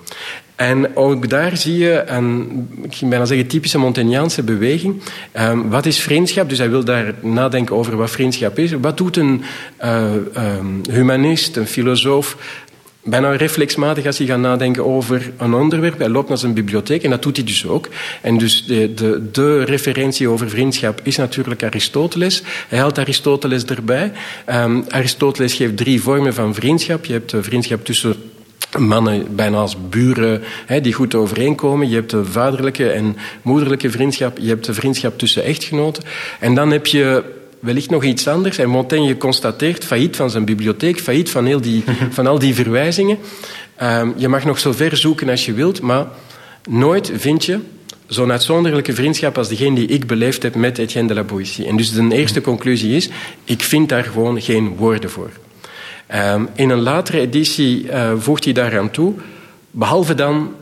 En ook daar zie je een, ik ging bijna zeggen, typische Montaignaanse beweging. Um, wat is vriendschap? Dus hij wil daar nadenken over wat vriendschap is. Wat doet een uh, um, humanist, een filosoof, bijna reflexmatig als hij gaat nadenken over een onderwerp. Hij loopt naar zijn bibliotheek en dat doet hij dus ook. En dus de, de, de referentie over vriendschap is natuurlijk Aristoteles. Hij haalt Aristoteles erbij. Um, Aristoteles geeft drie vormen van vriendschap. Je hebt vriendschap tussen mannen bijna als buren hè, die goed overeenkomen. Je hebt de vaderlijke en moederlijke vriendschap. Je hebt de vriendschap tussen echtgenoten. En dan heb je wellicht nog iets anders. En Montaigne constateert, failliet van zijn bibliotheek, failliet van, heel die, van al die verwijzingen. Um, je mag nog zo ver zoeken als je wilt, maar nooit vind je zo'n uitzonderlijke vriendschap als degene die ik beleefd heb met Etienne de la Boétie. En dus de eerste conclusie is, ik vind daar gewoon geen woorden voor. Um, in een latere editie uh, voegt hij daaraan toe, behalve dan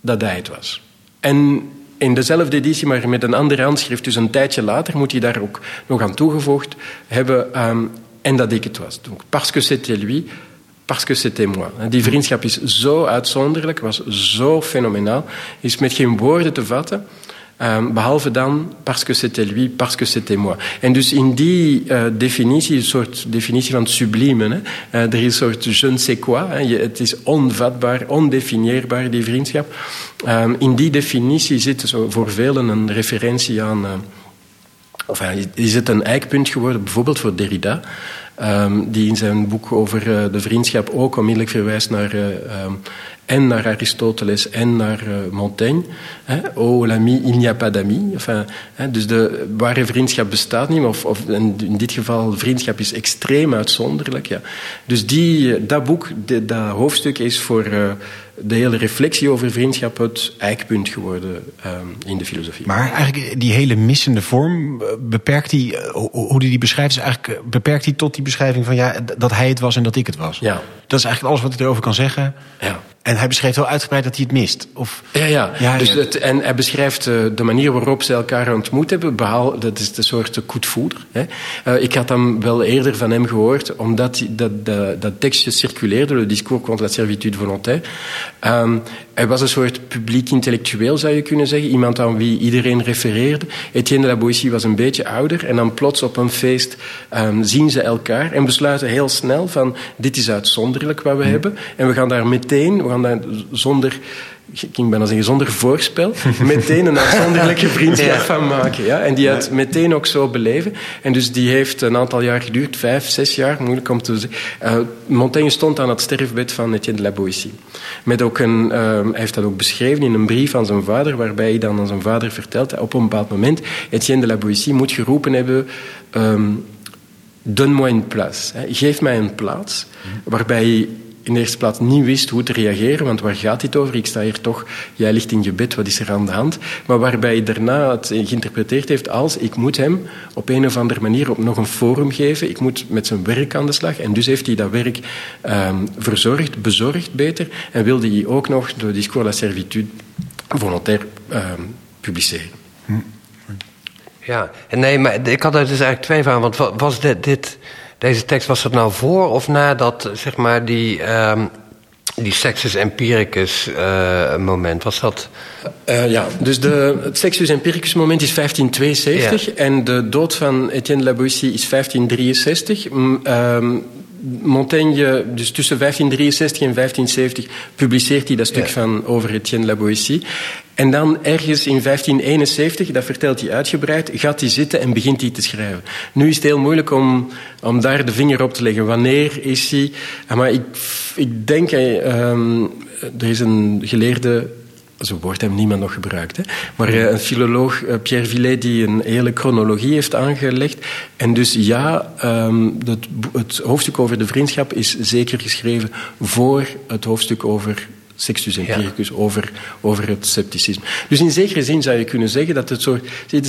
dat hij het was. En in dezelfde editie, maar met een ander handschrift, dus een tijdje later, moet hij daar ook nog aan toegevoegd hebben. Um, en dat ik het was. Donc, parce que c'était lui, parce que c'était moi. Die vriendschap is zo uitzonderlijk, was zo fenomenaal, is met geen woorden te vatten. Um, behalve dan parce que c'était lui, parce que c'était moi. En dus in die uh, definitie, een soort definitie van het sublime, hè, uh, er is een soort je ne sais quoi, het is onvatbaar, ondefinieerbaar, die vriendschap. Um, in die definitie zit zo voor velen een referentie aan... Uh, of is het een eikpunt geworden, bijvoorbeeld voor Derrida, um, die in zijn boek over de vriendschap ook onmiddellijk verwijst naar en naar Aristoteles en naar uh, Montaigne. Oh, l'ami, il n'y a pas d'ami. Enfin, dus de ware vriendschap bestaat niet, of, of in, dit geval vriendschap is extreem uitzonderlijk. Ja. Dus die, eh, dat boek, dat hoofdstuk is voor uh, de hele reflectie over vriendschap het eikpunt geworden um, in de filosofie. Maar eigenlijk die hele missende vorm, beperkt die, hoe die die beschrijft, is eigenlijk beperkt die tot die beschrijving van ja, dat hij het was en dat ik het was. Ja. Dat is eigenlijk alles wat hij erover kan zeggen. Ja. En hij beschrijft wel uitgebreid dat hij het mist. Of... Ja, ja. ja, dus. Het, en hij beschrijft de manier waarop ze elkaar ontmoet hebben. Behaal, dat is de soort koetvoeder. Hè. Uh, ik had hem wel eerder van hem gehoord, omdat dat, dat, dat tekstje circuleerde, le discours contre la servitude volontaire. Um, hij was een soort publiek intellectueel, zou je kunnen zeggen. Iemand aan wie iedereen refereerde. Etienne de la Boétie was een beetje ouder. En dan plots op een feest um, zien ze elkaar en besluiten heel snel van... dit is uitzonderlijk wat we hebben. En we gaan daar meteen, we gaan daar zonder ik ging bijna zeggen zonder voorspel, meteen een uitzonderlijke vriendschap van maken. Ja? En die had meteen ook zo beleven. En dus die heeft een aantal jaar geduurd, vijf, zes jaar, moeilijk om te zeggen. Uh, Montaigne stond aan het sterfbed van Etienne de la Boétie. Met ook een, uh, hij heeft dat ook beschreven in een brief aan zijn vader, waarbij hij dan aan zijn vader vertelt, op een bepaald moment, Etienne de la Boétie moet geroepen hebben... Um, Donne-moi une place. Geef mij een plaats. Waarbij hij in de eerste plaats niet wist hoe te reageren, want waar gaat dit over? Ik sta hier toch, jij ligt in je bed, wat is er aan de hand? Maar waarbij hij daarna het geïnterpreteerd heeft als ik moet hem op een of andere manier op nog een forum geven, ik moet met zijn werk aan de slag. En dus heeft hij dat werk um, verzorgd, bezorgd beter, en wilde hij ook nog de discours la servitude volontaire um, publiceren. Ja, nee, maar ik had er dus eigenlijk twee van, want was dit deze tekst, was dat nou voor of nadat zeg maar, die, um, die sexus empiricus uh, moment, was dat... Uh, ja, dus de, het sexus empiricus moment is 1572 ja. en de dood van Etienne de la Boétie is 1563. Um, Montaigne, dus tussen 1563 en 1570, publiceert hij dat stuk ja. van over Etienne la Boétie. En dan ergens in 1571, dat vertelt hij uitgebreid, gaat hij zitten en begint hij te schrijven. Nu is het heel moeilijk om, om daar de vinger op te leggen. Wanneer is hij... Maar ik, ik denk, um, er is een geleerde zo'n woord heeft niemand nog gebruikt. Hè? Maar uh, een filoloog, uh, Pierre Villet, die een hele chronologie heeft aangelegd. En dus ja, het, het, hoofdstuk over de vriendschap is zeker geschreven voor het hoofdstuk over sextus empiricus, ja. over, over het scepticisme. Dus in zekere zin zou je kunnen zeggen dat het zo,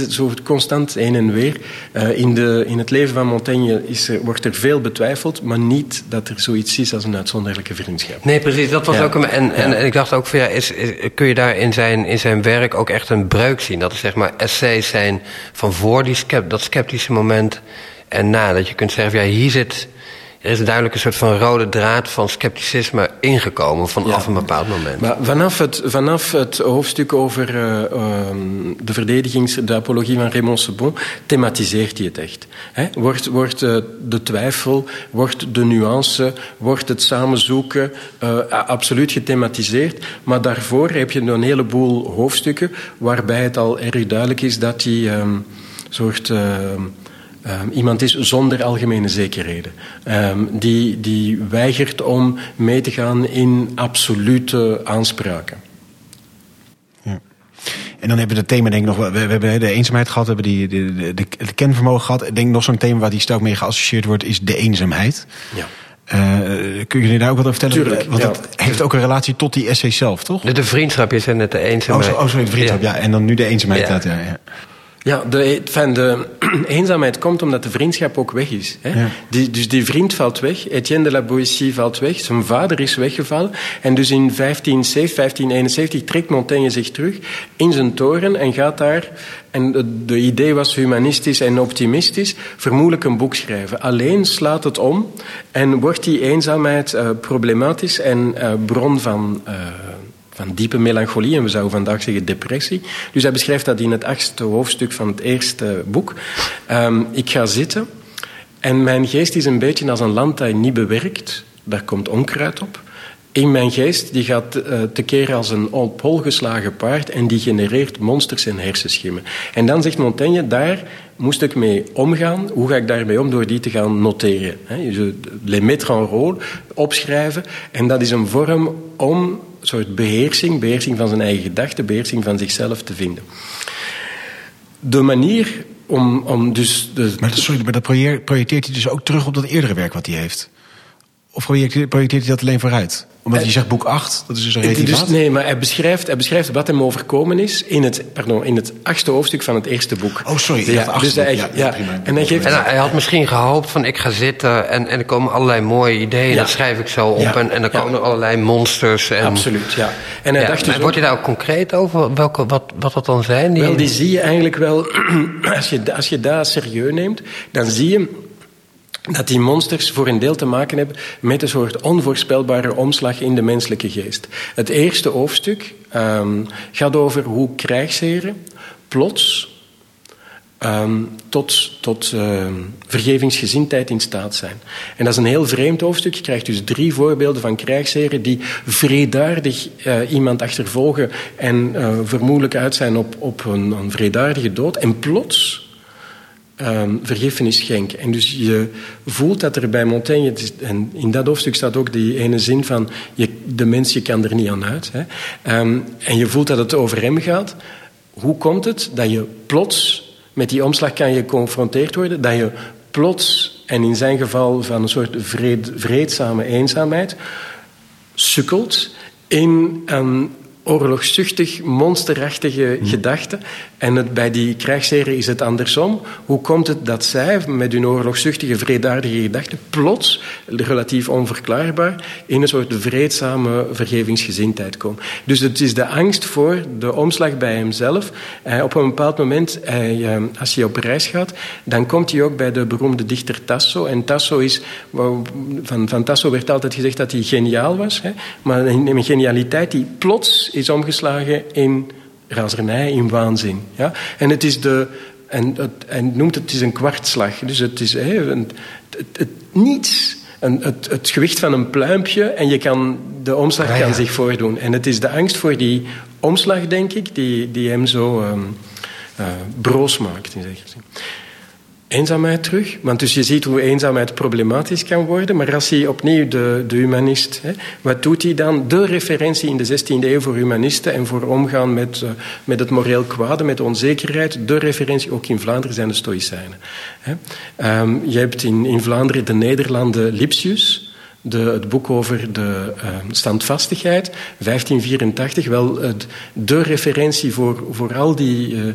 zo constant heen en weer. Uh, in, de, in het leven van Montaigne is er, wordt er veel betwijfeld, maar niet dat er zoiets is als een uitzonderlijke vriendschap. Nee, precies. Dat was ja. ook een, en, ja. en, en, ik dacht ook van ja, is, is, kun je daar in zijn, in zijn werk ook echt een breuk zien? Dat er zeg maar essays zijn van voor die dat sceptische moment en na. Dat je kunt zeggen, ja, hier zit er is duidelijk een soort van rode draad van scepticisme ingekomen vanaf ja. een bepaald moment. Maar vanaf het, vanaf het hoofdstuk over uh, uh, de verdedigings, de apologie van Raymond Sebon, thematiseert hij het echt. He? Wordt, wordt uh, de twijfel, wordt de nuance, wordt het samenzoeken absoluut gethematiseerd. Maar daarvoor heb je een heleboel hoofdstukken waarbij het al erg duidelijk is dat hij een soort Um, iemand is zonder algemene zekerheden. Um, die, die weigert om mee te gaan in absolute aanspraken. Ja. En dan hebben we het thema, denk ik nog. We, we hebben de eenzaamheid gehad, we hebben die, de, de, de, de kenvermogen gehad. Ik denk nog zo'n thema waar die sterk mee geassocieerd wordt, is de eenzaamheid. Ja. Uh, kun je daar ook wat over vertellen? Tuurlijk, Want ja. het heeft ook een relatie tot die essay zelf, toch? De, de vriendschap, je zei net de eenzaamheid. Oh, oh sorry, de vriendschap, ja. ja. En dan nu de eenzaamheid. Ja. ja, ja. Ja, de, enfin, de eenzaamheid komt omdat de vriendschap ook weg is. Hè? Ja. Die, dus die vriend valt weg, Etienne de la Boétie valt weg, zijn vader is weggevallen. En dus in 1571 trekt Montaigne zich terug in zijn toren en gaat daar, en de, de idee was humanistisch en optimistisch, vermoedelijk een boek schrijven. Alleen slaat het om en wordt die eenzaamheid uh, problematisch en uh, bron van... Uh, van diepe melancholie en we zouden vandaag zeggen depressie. Dus hij beschrijft dat in het achtste hoofdstuk van het eerste boek. Um, ik ga zitten en mijn geest is een beetje als een land dat je niet bewerkt. Daar komt onkruid op. In mijn geest die gaat uh, tekeer als een op hol geslagen paard en die genereert monsters en hersenschimmen. En dan zegt Montaigne, daar moest ik mee omgaan. Hoe ga ik daarmee om? Door die te gaan noteren. Je les mettre en rôle, opschrijven. En dat is een vorm om soort beheersing, beheersing van zijn eigen gedachten, beheersing van zichzelf te vinden. De manier om, om dus... De, maar, sorry, maar dat projecteert hij dus ook terug op dat eerdere werk wat hij heeft? Of projecteert hij dat alleen vooruit? Omdat je zegt boek 8, dat is dus een retivaat? Dus, nee, maar hij beschrijft, hij beschrijft wat hem overkomen is in het, pardon, in het achtste hoofdstuk van het eerste boek. Oh, sorry. Ja, dus hij, ja, ja, prima. En hij, geeft, en hij had misschien gehoopt van ik ga zitten en, en er komen allerlei mooie ideeën. Ja. Dat schrijf ik zo op ja. en, en dan komen er allerlei monsters. En, Absoluut, ja. En hij dacht dus wordt hij daar ook concreet over welke, wat, wat dat dan zijn? Die... Wel, die zie je eigenlijk wel, als je, als je dat serieus neemt, dan zie je dat die monsters voor een deel te maken hebben met een soort onvoorspelbare omslag in de menselijke geest. Het eerste hoofdstuk um, gaat over hoe krijgsheren plots um, tot, tot uh, vergevingsgezindheid in staat zijn. En dat is een heel vreemd hoofdstuk. Je krijgt dus drie voorbeelden van krijgsheren die vredaardig uh, iemand achtervolgen en uh, vermoedelijk uit zijn op, op een, een vredaardige dood. En plots um, vergiffenis schenken. En dus je voelt dat er bij Montaigne, en in dat hoofdstuk staat ook die ene zin van je, de mens, je kan er niet aan uit. Hè. Um, en je voelt dat het over hem gaat. Hoe komt het dat je plots, met die omslag kan je geconfronteerd worden, dat je plots, en in zijn geval van een soort vreed, vreedzame eenzaamheid, sukkelt in een oorlogszuchtig, monsterachtige mm. gedachte. En het, bij die krijgsheren is het andersom. Hoe komt het dat zij met hun oorlogszuchtige, vredaardige gedachten plots, relatief onverklaarbaar, in een soort vreedzame vergevingsgezindheid komen? Dus het is de angst voor de omslag bij hemzelf. Eh, op een bepaald moment, eh, als hij op reis gaat, dan komt hij ook bij de beroemde dichter Tasso. En Tasso is, van, van Tasso werd altijd gezegd dat hij geniaal was, hè, maar een genialiteit die plots is omgeslagen in razernij, in waanzin. Ja? En het is de. En het, noemt het, is een kwartslag. Dus het is hè, een, het, het, niets. Een, het, het, gewicht van een pluimpje en je kan, de omslag ah, kan zich voordoen. En het is de angst voor die omslag, denk ik, die, die hem zo um, uh, broos maakt. In zekere zin eenzaamheid terug. Want dus je ziet hoe eenzaamheid problematisch kan worden. Maar als hij opnieuw de, de humanist, hè, wat doet hij dan? De referentie in de 16e eeuw voor humanisten en voor omgaan met, uh, met het moreel kwade, met onzekerheid. De referentie ook in Vlaanderen zijn de Stoïcijnen. Hè. Um, je hebt in, in Vlaanderen de Nederlanden Lipsius. De, het boek over de uh, standvastigheid, 1584, wel de referentie voor, voor al die uh,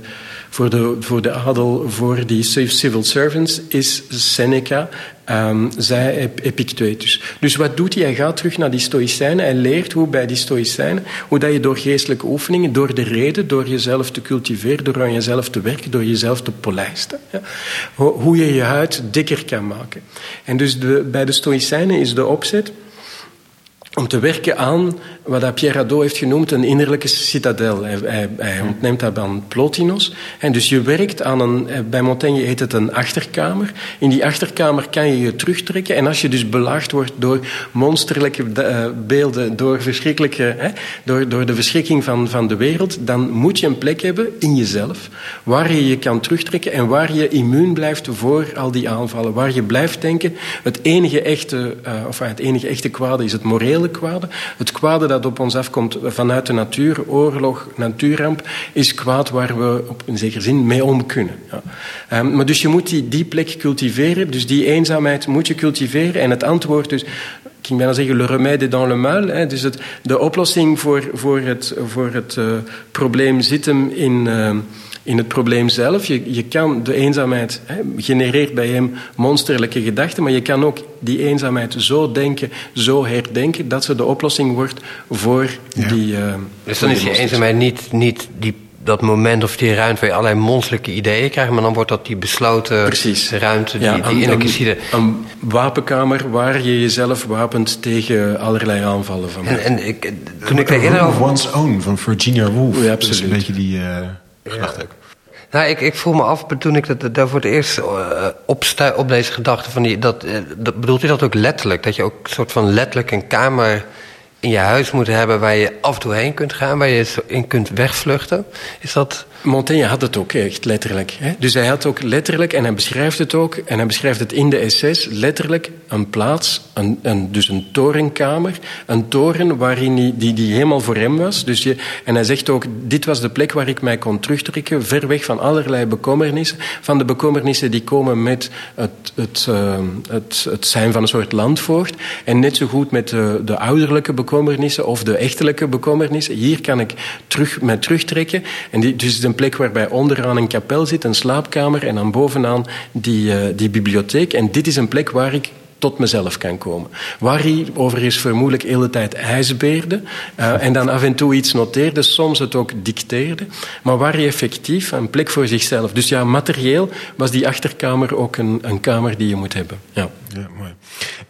voor de, voor de adel, voor die civil servants, is Seneca, um, zij Epictetus. Dus wat doet hij? Hij gaat terug naar die Stoïcijnen. Hij leert hoe bij die Stoïcijnen, hoe dat je door geestelijke oefeningen, door de reden, door jezelf te cultiveren, door aan jezelf te werken, door jezelf te polijsten, ja, hoe je je huid dikker kan maken. En dus de, bij de Stoïcijnen is de opzet om te werken aan wat Pierre Hadot heeft genoemd een innerlijke citadel. Hij, hij, hij ontneemt dat aan Plotinos. En dus je werkt aan een, bij Montaigne heet het een achterkamer. In die achterkamer kan je je terugtrekken. En als je dus belaagd wordt door monsterlijke uh, beelden, door, verschrikkelijke, hè, door, door de verschrikking van, van de wereld, dan moet je een plek hebben in jezelf waar je je kan terugtrekken en waar je immuun blijft voor al die aanvallen. Waar je blijft denken, het enige echte, uh, of het enige echte kwade is het morele kwade. Het kwade dat op ons afkomt vanuit de natuur, oorlog, natuurramp, is kwaad waar we op een zekere zin mee om kunnen. Ja. Um, maar dus je moet die, die plek cultiveren, dus die eenzaamheid moet je cultiveren. En het antwoord dus, ik ging bijna zeggen, le remède dans le mal. Hè, dus de oplossing voor, voor het, voor het uh, probleem zit hem in... Uh, in het probleem zelf. Je, je kan de eenzaamheid hè, genereert bij hem monsterlijke gedachten, maar je kan ook die eenzaamheid zo denken, zo herdenken, dat ze de oplossing wordt voor die. Uh, dus dan is die eenzaamheid niet, niet die dat moment of die ruimte waar je allerlei monsterlijke ideeën krijgt, maar dan wordt dat die besloten Precies. ruimte, die, ja, die innerlijke Een wapenkamer waar je jezelf wapent tegen allerlei aanvallen van. En, en ik, toen ik eerder over... One's Own van Virginia Woolf. Ja, absoluut. Dat is een beetje die... Uh... Ja. Nou, ik, ik voel me af, toen ik dat, daar voor het eerst uh, op, deze gedachte van die. Dat, uh, dat, bedoelt u dat ook letterlijk? Dat je ook soort van letterlijk een kamer in je huis moet hebben waar je af en toe heen kunt gaan, waar je in kunt wegvluchten? Is dat. Montaigne had het ook echt letterlijk. Hè? Dus hij had ook letterlijk, en hij beschrijft het ook, en hij beschrijft het in de essays, letterlijk een plaats, een, een, dus een torenkamer, een toren waarin die, die helemaal voor hem was. Dus je, en hij zegt ook, dit was de plek waar ik mij kon terugtrekken, ver weg van allerlei bekommernissen, van de bekommernissen die komen met het, het, uh, het, het zijn van een soort landvoogd, en net zo goed met de, de ouderlijke bekommernissen of de echtelijke bekommernissen. Hier kan ik terug, mij terugtrekken. En die, dus een plek waarbij onderaan een kapel zit, een slaapkamer, en dan bovenaan die, uh, die bibliotheek. En dit is een plek waar ik tot mezelf kan komen. Waar hij overigens vermoedelijk de hele tijd ijsbeerde uh, en dan af en toe iets noteerde, soms het ook dicteerde, maar waar hij effectief een plek voor zichzelf. Dus ja, materieel was die achterkamer ook een, een kamer die je moet hebben. Ja, ja mooi.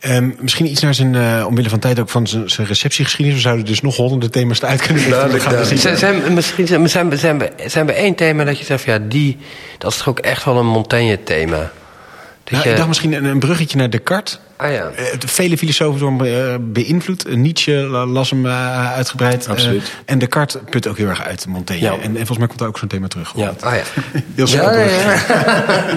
Um, misschien iets naar zijn, uh, omwille van tijd ook van zijn, zijn receptiegeschiedenis. We zouden dus nog honderden thema's uit kunnen lichten. Zijn, zijn, misschien zijn, zijn, zijn, we, zijn we één thema dat je zegt, ja, die, dat is toch ook echt wel een Montaigne-thema. Nou, ik dacht misschien een, een bruggetje naar Descartes. Ah, ja. Eh, vele filosofen door hem eh, beïnvloed. Eh, Nietzsche las hem uitgebreid. Absoluut. en Descartes put ook heel erg uit Montaigne. Ja. En, en, volgens mij komt daar ook zo'n thema terug. Ja. Ah, ja. heel ja, ja,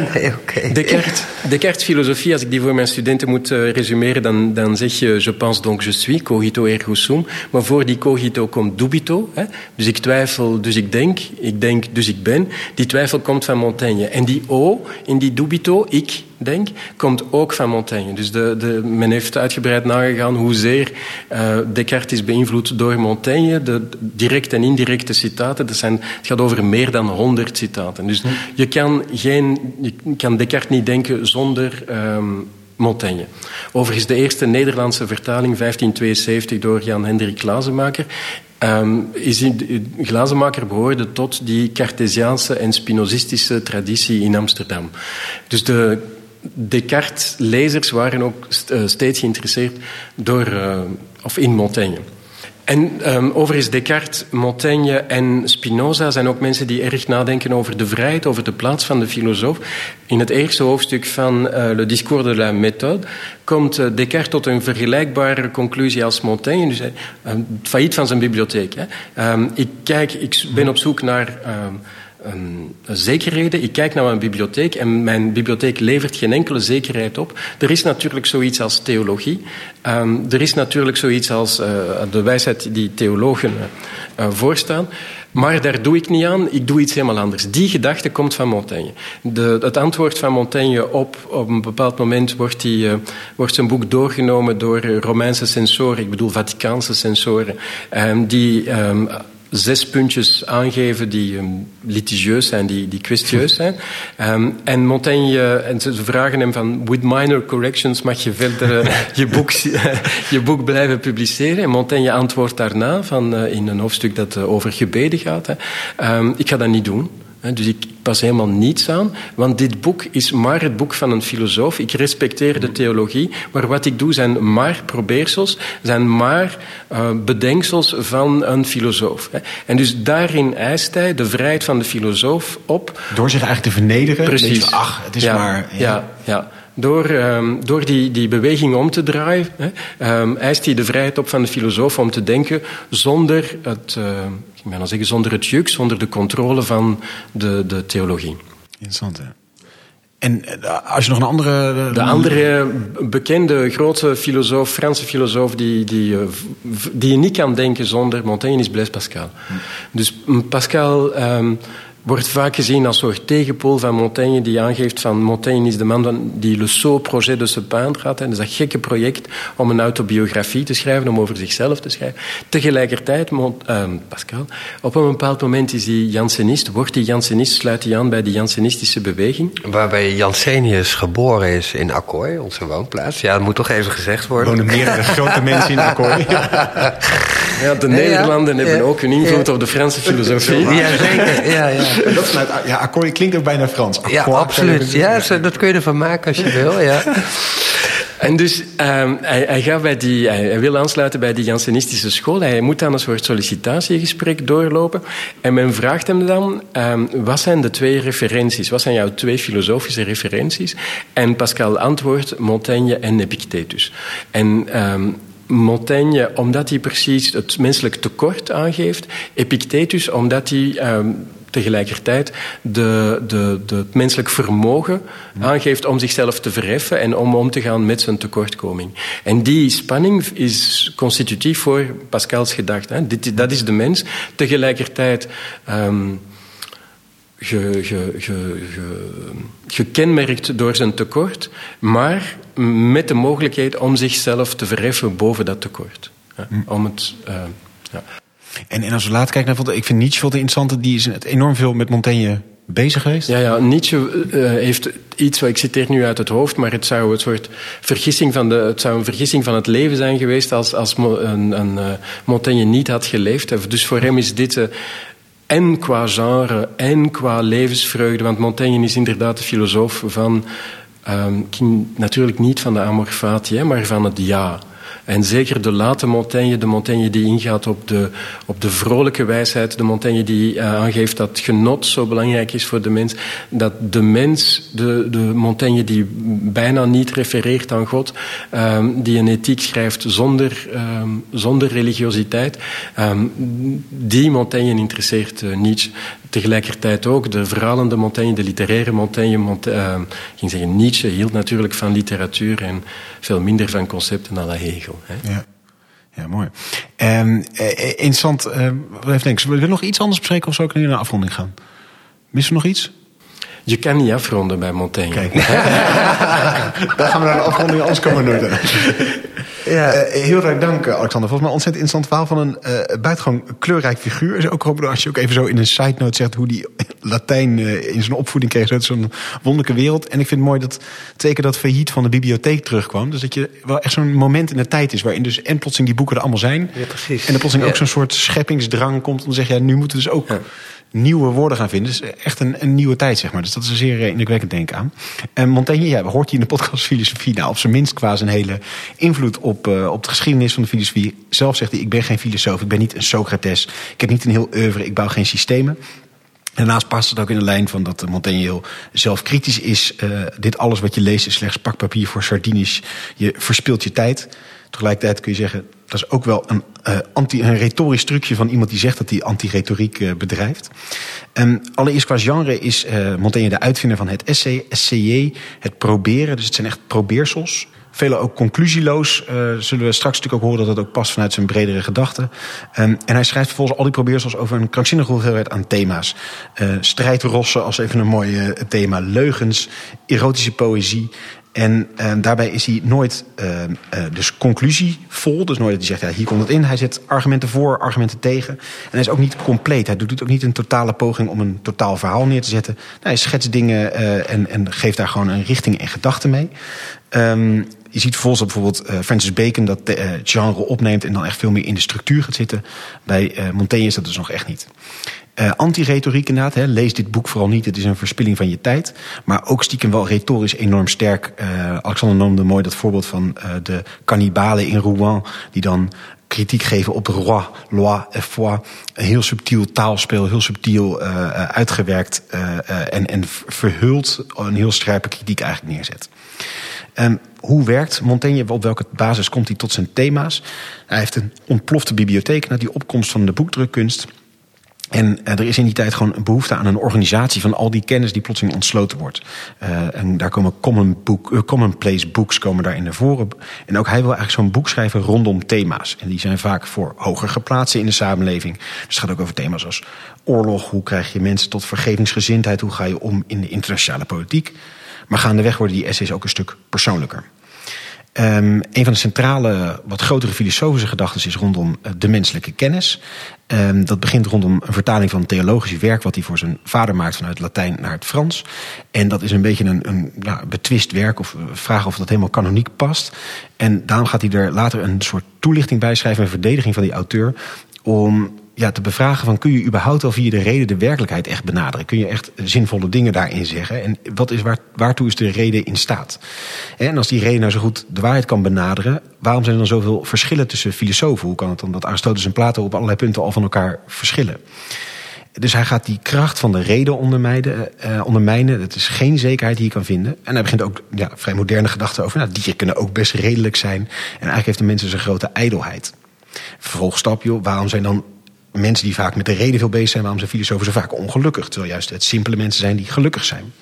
nee, okay. Descartes, Descartes filosofie, als ik die voor mijn studenten moet uh, resumeren, dan, dan zeg je je pense donc je suis, cogito ergo sum. Maar voor die cogito komt dubito. Hè? Dus ik twijfel, dus ik denk. Ik denk, dus ik ben. Die twijfel komt van Montaigne. En die o in die dubito, ik denk, komt ook van Montaigne. Dus de de, men heeft uitgebreid nagegaan hoezeer uh, Descartes is beïnvloed door Montaigne. De directe en indirecte citaten, dat zijn, het gaat over meer dan honderd citaten. Dus je kan, geen, je kan Descartes niet denken zonder um, Montaigne. Overigens de eerste Nederlandse vertaling, 1572, door Jan Hendrik Lazemaker. Um, is in, Glazenmaker behoorde tot die Cartesiaanse en Spinozistische traditie in Amsterdam. Dus de Descartes-lezers waren ook uh, steeds geïnteresseerd door, uh, of in Montaigne. En um, overigens, Descartes, Montaigne en Spinoza zijn ook mensen die erg nadenken over de vrijheid, over de plaats van de filosoof. In het eerste hoofdstuk van uh, Le Discours de la Méthode komt uh, Descartes tot een vergelijkbare conclusie als Montaigne. Dus het failliet van zijn bibliotheek. Hè. Um, ik, kijk, ik ben op zoek naar een, zekerheden. Ik kijk naar mijn bibliotheek en mijn bibliotheek levert geen enkele zekerheid op. Er is natuurlijk zoiets als theologie. Um, er is natuurlijk zoiets als uh, de wijsheid die theologen uh, voorstaan. Maar daar doe ik niet aan, ik doe iets helemaal anders. Die gedachte komt van Montaigne. De, het antwoord van Montaigne op, op een bepaald moment wordt, die, uh, wordt zijn boek doorgenomen door Romeinse sensoren, ik bedoel Vaticaanse sensoren, um, die um, zes puntjes aangeven die um, litigieus zijn, die, die kwestieus zijn. Um, en Montaigne, en ze vragen hem van, with minor corrections mag je verder uh, je, boek, je boek blijven publiceren. En Montaigne antwoordt daarna, van, uh, in een hoofdstuk dat uh, over gebeden gaat, um, ik ga dat niet doen. Dus ik pas helemaal niets aan, want dit boek is maar het boek van een filosoof. Ik respecteer de theologie, maar wat ik doe zijn maar probeersels, zijn maar uh, bedenksels van een filosoof. En dus daarin eist hij de vrijheid van de filosoof op. Door zich eigenlijk te vernederen? Precies. ach, het is ja, maar... Ja, ja. ja. Door, um, door die, die beweging om te draaien, hè, um, eist hij de vrijheid op van de filosoof om te denken zonder het, uh, ik ben zeggen, zonder het juk, zonder de controle van de, de theologie. Interessant, hè? En als je nog een andere... De, de andere bekende grote filosoof, Franse filosoof, die, die, die je niet kan denken zonder Montaigne, is Blaise Pascal. Hm. Dus Pascal... Um, wordt vaak gezien als soort tegenpool van Montaigne, die aangeeft van Montaigne is de man die Le Sot Projet de se peindre had. En dat is dat gekke project om een autobiografie te schrijven, om over zichzelf te schrijven. Tegelijkertijd, Mont, uh, Pascal, op een bepaald moment is hij Jansenist, wordt hij Jansenist, sluit hij aan bij de Jansenistische beweging. Waarbij Jansenius geboren is in Akkooi, onze woonplaats. Ja, dat moet toch even gezegd worden. Er wonen meerdere grote mensen in Akkooi. Ja, de Nederlanden ja, hebben ook een invloed op de Franse filosofie. Ja, zeker. Ja, ja. Dat vanuit, ja, akkoord klinkt ook bijna Frans. Akkoord, ja, absoluut. Ja, dat kun je ervan maken als je wil. Ja. En dus um, hij, hij, gaat bij die, hij, wil aansluiten bij die Jansenistische school. Hij moet dan een soort sollicitatiegesprek doorlopen. En men vraagt hem dan, um, wat zijn de twee referenties? Wat zijn jouw twee filosofische referenties? En Pascal antwoordt Montaigne en Epictetus. En um, Montaigne, omdat hij precies het menselijk tekort aangeeft. Epictetus, omdat hij um, tegelijkertijd de, de, de, het menselijk vermogen aangeeft om zichzelf te verheffen en om om te gaan met zijn tekortkoming. En die spanning is constitutief voor Pascals gedachte. Dit, dat is de mens. Tegelijkertijd. Um, ge, ge, ge, gekenmerkt door zijn tekort, maar met de mogelijkheid om zichzelf te verheffen boven dat tekort. Ja, om het, uh, ja. En, en als we later kijken naar, ik vind Nietzsche wel interessant, die is enorm veel met Montaigne bezig geweest? Ja, ja Nietzsche uh, heeft iets wat ik citeer nu uit het hoofd, maar het zou, een soort vergissing van de, het zou een vergissing van het leven zijn geweest als, als een, een, uh, Montaigne niet had geleefd. Dus voor hem is dit. En qua genre en qua levensvreugde, want Montaigne is inderdaad de filosoof van. Um, natuurlijk niet van de amor fati, maar van het ja. En zeker de late Montaigne, de Montaigne die ingaat op de, op de vrolijke wijsheid, de Montaigne die uh, aangeeft dat genot zo belangrijk is voor de mens, dat de mens, de, de Montaigne die bijna niet refereert aan God, um, die een ethiek schrijft zonder, um, zonder religiositeit, um, die Montaigne interesseert uh, Nietzsche. Tegelijkertijd ook de verhalende Montaigne, de literaire Montaigne. Montaigne uh, ging zeggen, Nietzsche hield natuurlijk van literatuur en veel minder van concepten la Hegel. Hè? Ja. Ja, mooi. Um, uh, interessant. Uh, even denken, zullen we nog iets anders bespreken of zou ik nu naar de afronding gaan? Missen we nog iets? Je kan niet afronden bij Montaigne. Kijk. Daar gaan we naar de afronding, anders komen we nooit. Ja. Uh, heel erg dank, Alexander. Volgens mij een ontzettend interessant verhaal van een uh, buitengewoon kleurrijk figuur. Is ook als je ook even zo in een side note zegt hoe die Latijn uh, in zijn opvoeding kreeg. Zo'n wonderlijke wereld. En ik vind het mooi dat twee keer dat failliet van de bibliotheek terugkwam. Dus dat je wel echt zo'n moment in de tijd is waarin dus en plotseling die boeken er allemaal zijn. Ja, precies. En er plotseling ook zo'n soort scheppingsdrang komt om te zeggen, ja, nu moeten we dus ook. Nieuwe woorden gaan vinden. Dus echt een, een nieuwe tijd, zeg maar. Dus dat is een zeer indrukwekkend denk aan. En Montaigne, ja, hoort hier in de podcast filosofie... nou, op zijn minst qua zijn hele invloed op, uh, op de geschiedenis van de filosofie. Zelf zegt hij, ik ben geen filosoof, ik ben niet een Socrates. Ik heb niet een heel oeuvre, ik bouw geen systemen. En daarnaast past het ook in de lijn van dat Montaigne heel zelfkritisch is. Uh, dit alles wat je leest is slechts pakpapier voor sardines. Je verspilt je tijd. Tegelijkertijd kun je zeggen, dat is ook wel een, uh, anti, een retorisch trucje van iemand die zegt dat hij anti-retoriek uh, bedrijft. Um, allereerst qua genre is uh, Montaigne de uitvinder van het essay, het proberen. Dus het zijn echt probeersels. Vele ook conclusieloos. Zullen we straks natuurlijk ook horen dat dat ook past vanuit zijn bredere gedachten. Um, en hij schrijft vervolgens al die probeersels over een krankzinnige hoeveelheid aan thema's. Strijdrossen als even een mooi thema. Leugens, erotische poëzie. En uh, daarbij is hij nooit uh, dus conclusievol. Dus nooit dat hij zegt, ja, hier komt het in. Hij zet argumenten voor, argumenten tegen. En hij is ook niet compleet. Hij doet ook niet een totale poging om een totaal verhaal neer te zetten. Hij schetst dingen en, en geeft daar gewoon een richting en gedachte mee. Um, je ziet vervolgens dat bijvoorbeeld Francis Bacon dat de, genre opneemt... en dan echt veel meer in de structuur gaat zitten. Bij Montaigne is dat dus nog echt niet. Uh, Anti-retoriek inderdaad. Hè. Lees dit boek vooral niet. Het is een verspilling van je tijd. Maar ook stiekem wel retorisch enorm sterk. Uh, Alexander noemde mooi dat voorbeeld van uh, de kannibalen in Rouen. Die dan kritiek geven op roi, loi et foi. Een heel subtiel taalspel, heel subtiel uitgewerkt en, en verhuld een heel scherpe kritiek eigenlijk neerzet. Um, hoe werkt Montaigne? Op welke basis komt hij tot zijn thema's? Hij heeft een ontplofte bibliotheek na die opkomst van de boekdrukkunst. En uh, er is in die tijd gewoon een behoefte aan een organisatie van al die kennis die plotseling ontsloten wordt. Uh, en daar komen common book, uh, commonplace books komen daarin naar voren. En ook hij wil eigenlijk zo'n boek schrijven rondom thema's. En die zijn vaak voor hoger geplaatst in de samenleving. Dus het gaat ook over thema's als oorlog. Hoe krijg je mensen tot vergevingsgezindheid? Hoe ga je om in de internationale politiek? Maar gaandeweg worden die essays ook een stuk persoonlijker. Um, een van de centrale, wat grotere filosofische gedachten is rondom de menselijke kennis. Um, dat begint rondom een vertaling van theologisch werk... wat hij voor zijn vader maakt vanuit Latijn naar het Frans. En dat is een beetje een, een ja, betwist werk, of vraag of dat helemaal kanoniek past. En daarom gaat hij er later een soort toelichting bij schrijven... een verdediging van die auteur... om te bevragen van kun je überhaupt wel via de reden de werkelijkheid echt benaderen? Kun je echt zinvolle dingen daarin zeggen? En wat is, waar, waartoe is de reden in staat? En als die reden nou zo goed de waarheid kan benaderen, waarom zijn er dan zoveel verschillen tussen filosofen? Hoe kan het dan dat Aristoteles en Plato op allerlei punten al van elkaar verschillen? Dus hij gaat die kracht van de reden ondermijnen. Uh, ondermijnen. Het is geen zekerheid die je kan vinden. En hij begint ook ja, vrij moderne gedachten over. Nou, dieren kunnen ook best redelijk zijn. En eigenlijk heeft de mensen zijn grote ijdelheid. Vervolgstapje, waarom zijn dan mensen die vaak met de reden veel bezig zijn, waarom zijn filosofen zo vaak ongelukkig? Terwijl juist het simpele mensen zijn die gelukkig zijn.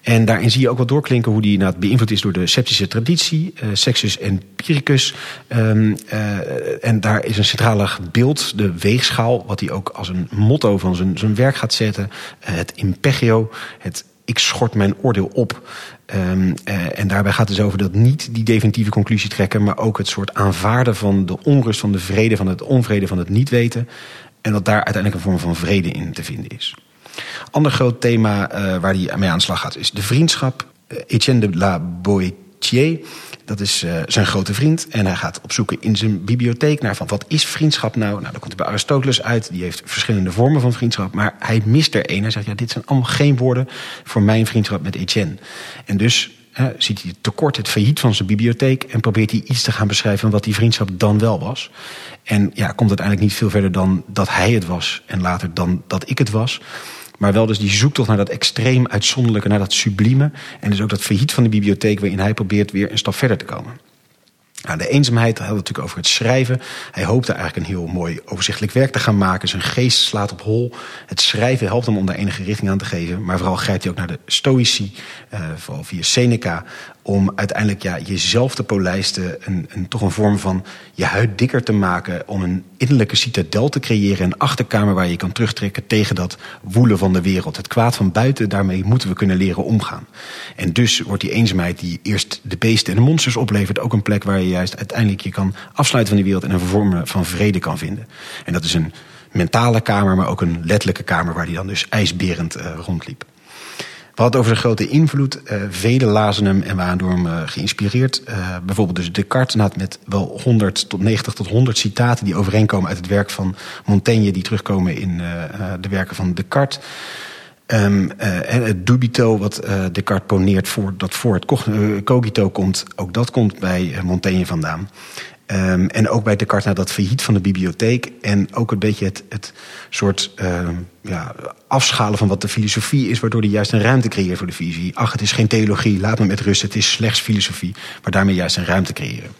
En daarin zie je ook wat doorklinken hoe die nou, beïnvloed is door de sceptische traditie, uh, Sexus Empiricus. Um, uh, en daar is een centrale beeld, de weegschaal, wat hij ook als een motto van zijn, zijn werk gaat zetten. Uh, het imperio, het ik schort mijn oordeel op. Um, uh, en daarbij gaat het dus over dat niet die definitieve conclusie trekken, maar ook het soort aanvaarden van de onrust, van de vrede, van het onvrede, van het niet weten. En dat daar uiteindelijk een vorm van vrede in te vinden is. Ander groot thema uh, waar hij mee aan de slag gaat is de vriendschap. Uh, Etienne de la Boétier dat is uh, zijn grote vriend. En hij gaat opzoeken in zijn bibliotheek naar van wat is vriendschap nou? Nou, dan komt hij bij Aristoteles uit. Die heeft verschillende vormen van vriendschap. Maar hij mist er één. Hij zegt, ja, dit zijn allemaal geen woorden voor mijn vriendschap met Etienne. En dus ziet hij tekort, het failliet van zijn bibliotheek... en probeert hij iets te gaan beschrijven van wat die vriendschap dan wel was. En ja, komt uiteindelijk niet veel verder dan dat hij het was... en later dan dat ik het was... Maar wel dus die zoektocht naar dat extreem uitzonderlijke, naar dat sublieme. En dus ook dat failliet van de bibliotheek waarin hij probeert weer een stap verder te komen. Nou, de eenzaamheid had natuurlijk over het schrijven. Hij hoopte eigenlijk een heel mooi overzichtelijk werk te gaan maken. Zijn geest slaat op hol. Het schrijven helpt hem om daar enige richting aan te geven. Maar vooral grijpt hij ook naar de stoïci, uh, vooral via Seneca, om uiteindelijk ja, jezelf te polijsten. Een, een, toch een vorm van je huid dikker te maken. Om een innerlijke citadel te creëren. Een achterkamer waar je kan terugtrekken tegen dat woelen van de wereld. Het kwaad van buiten, daarmee moeten we kunnen leren omgaan. En dus wordt die eenzaamheid die eerst de beesten en de monsters oplevert... ook een plek waar je juist uiteindelijk je kan afsluiten van die wereld... en een vorm van vrede kan vinden. En dat is een mentale kamer, maar ook een letterlijke kamer... waar hij dan dus ijsberend uh, rondliep. We hadden over de grote invloed. Uh, velen lazen hem en waren door hem uh, geïnspireerd. Uh, bijvoorbeeld dus Descartes had met wel 100 tot 90 tot 100 citaten... die overeenkomen uit het werk van Montaigne... die terugkomen in de werken van Descartes. Um, en het dubito wat Descartes poneert voor, dat voor het cogito komt... ook dat komt bij Montaigne vandaan. Um, en ook bij Descartes naar dat failliet van de bibliotheek. En ook een beetje het, soort uh, ja, afschalen van wat de filosofie is... waardoor hij juist een ruimte creëert voor de visie. Ach, het is geen theologie, laat me met rust, het is slechts filosofie. Maar daarmee juist een ruimte creëren.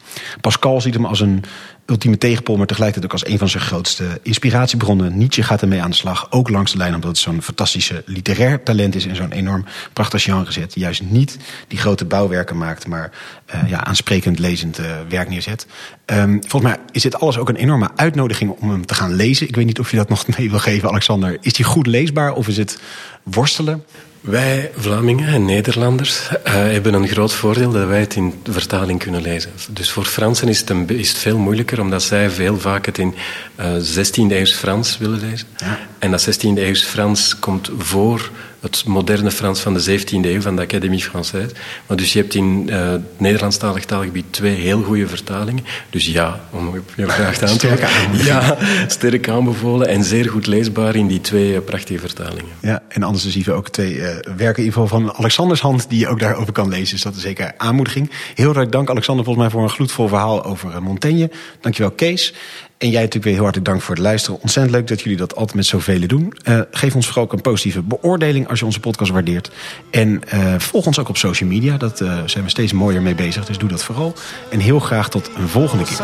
Pascal ziet hem als een ultieme tegenpol... maar tegelijkertijd ook als een van zijn grootste inspiratiebronnen. Nietzsche gaat ermee aan de slag, ook langs de lijn... omdat het zo'n fantastische literair talent is... en zo'n enorm prachtig genre zet. Juist niet die grote bouwwerken maakt... maar uh, ja, aansprekend lezend uh, werk neerzet. Um, volgens mij is dit alles ook een enorme uitnodiging om hem te gaan lezen. Ik weet niet of je dat nog mee wil geven, Alexander. Is die goed leesbaar of is het worstelen? Wij, Vlamingen en Nederlanders, uh, hebben een groot voordeel dat wij het in vertaling kunnen lezen. Dus voor Fransen is het, een, is het veel moeilijker, omdat zij veel vaak het in uh, 16e eeuws Frans willen lezen. Ja. En dat 16e eeuws Frans komt voor het moderne Frans van de 17e eeuw, van de Académie Française. Maar dus je hebt in uh, het Nederlandstalig taalgebied twee heel goede vertalingen. Dus ja, om op je vraag te antwoorden. Ja, sterk aanbevolen en zeer goed leesbaar in die twee uh, prachtige vertalingen. Ja, en anders zien we ook twee uh, werken in ieder geval van Alexanders hand die je ook daarover kan lezen. Dus dat is zeker aanmoediging. Heel hartelijk dank Alexander volgens mij voor een gloedvol verhaal over Montaigne. Dankjewel Kees. En jij natuurlijk weer heel hartelijk dank voor het luisteren. Ontzettend leuk dat jullie dat altijd met zoveel doen. Uh, geef ons vooral ook een positieve beoordeling als je onze podcast waardeert. En uh, volg ons ook op social media. Daar uh, zijn we steeds mooier mee bezig. Dus doe dat vooral. En heel graag tot een volgende keer.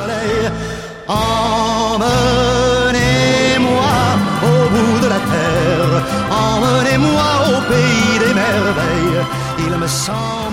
Au pays des merveilles. Il me semble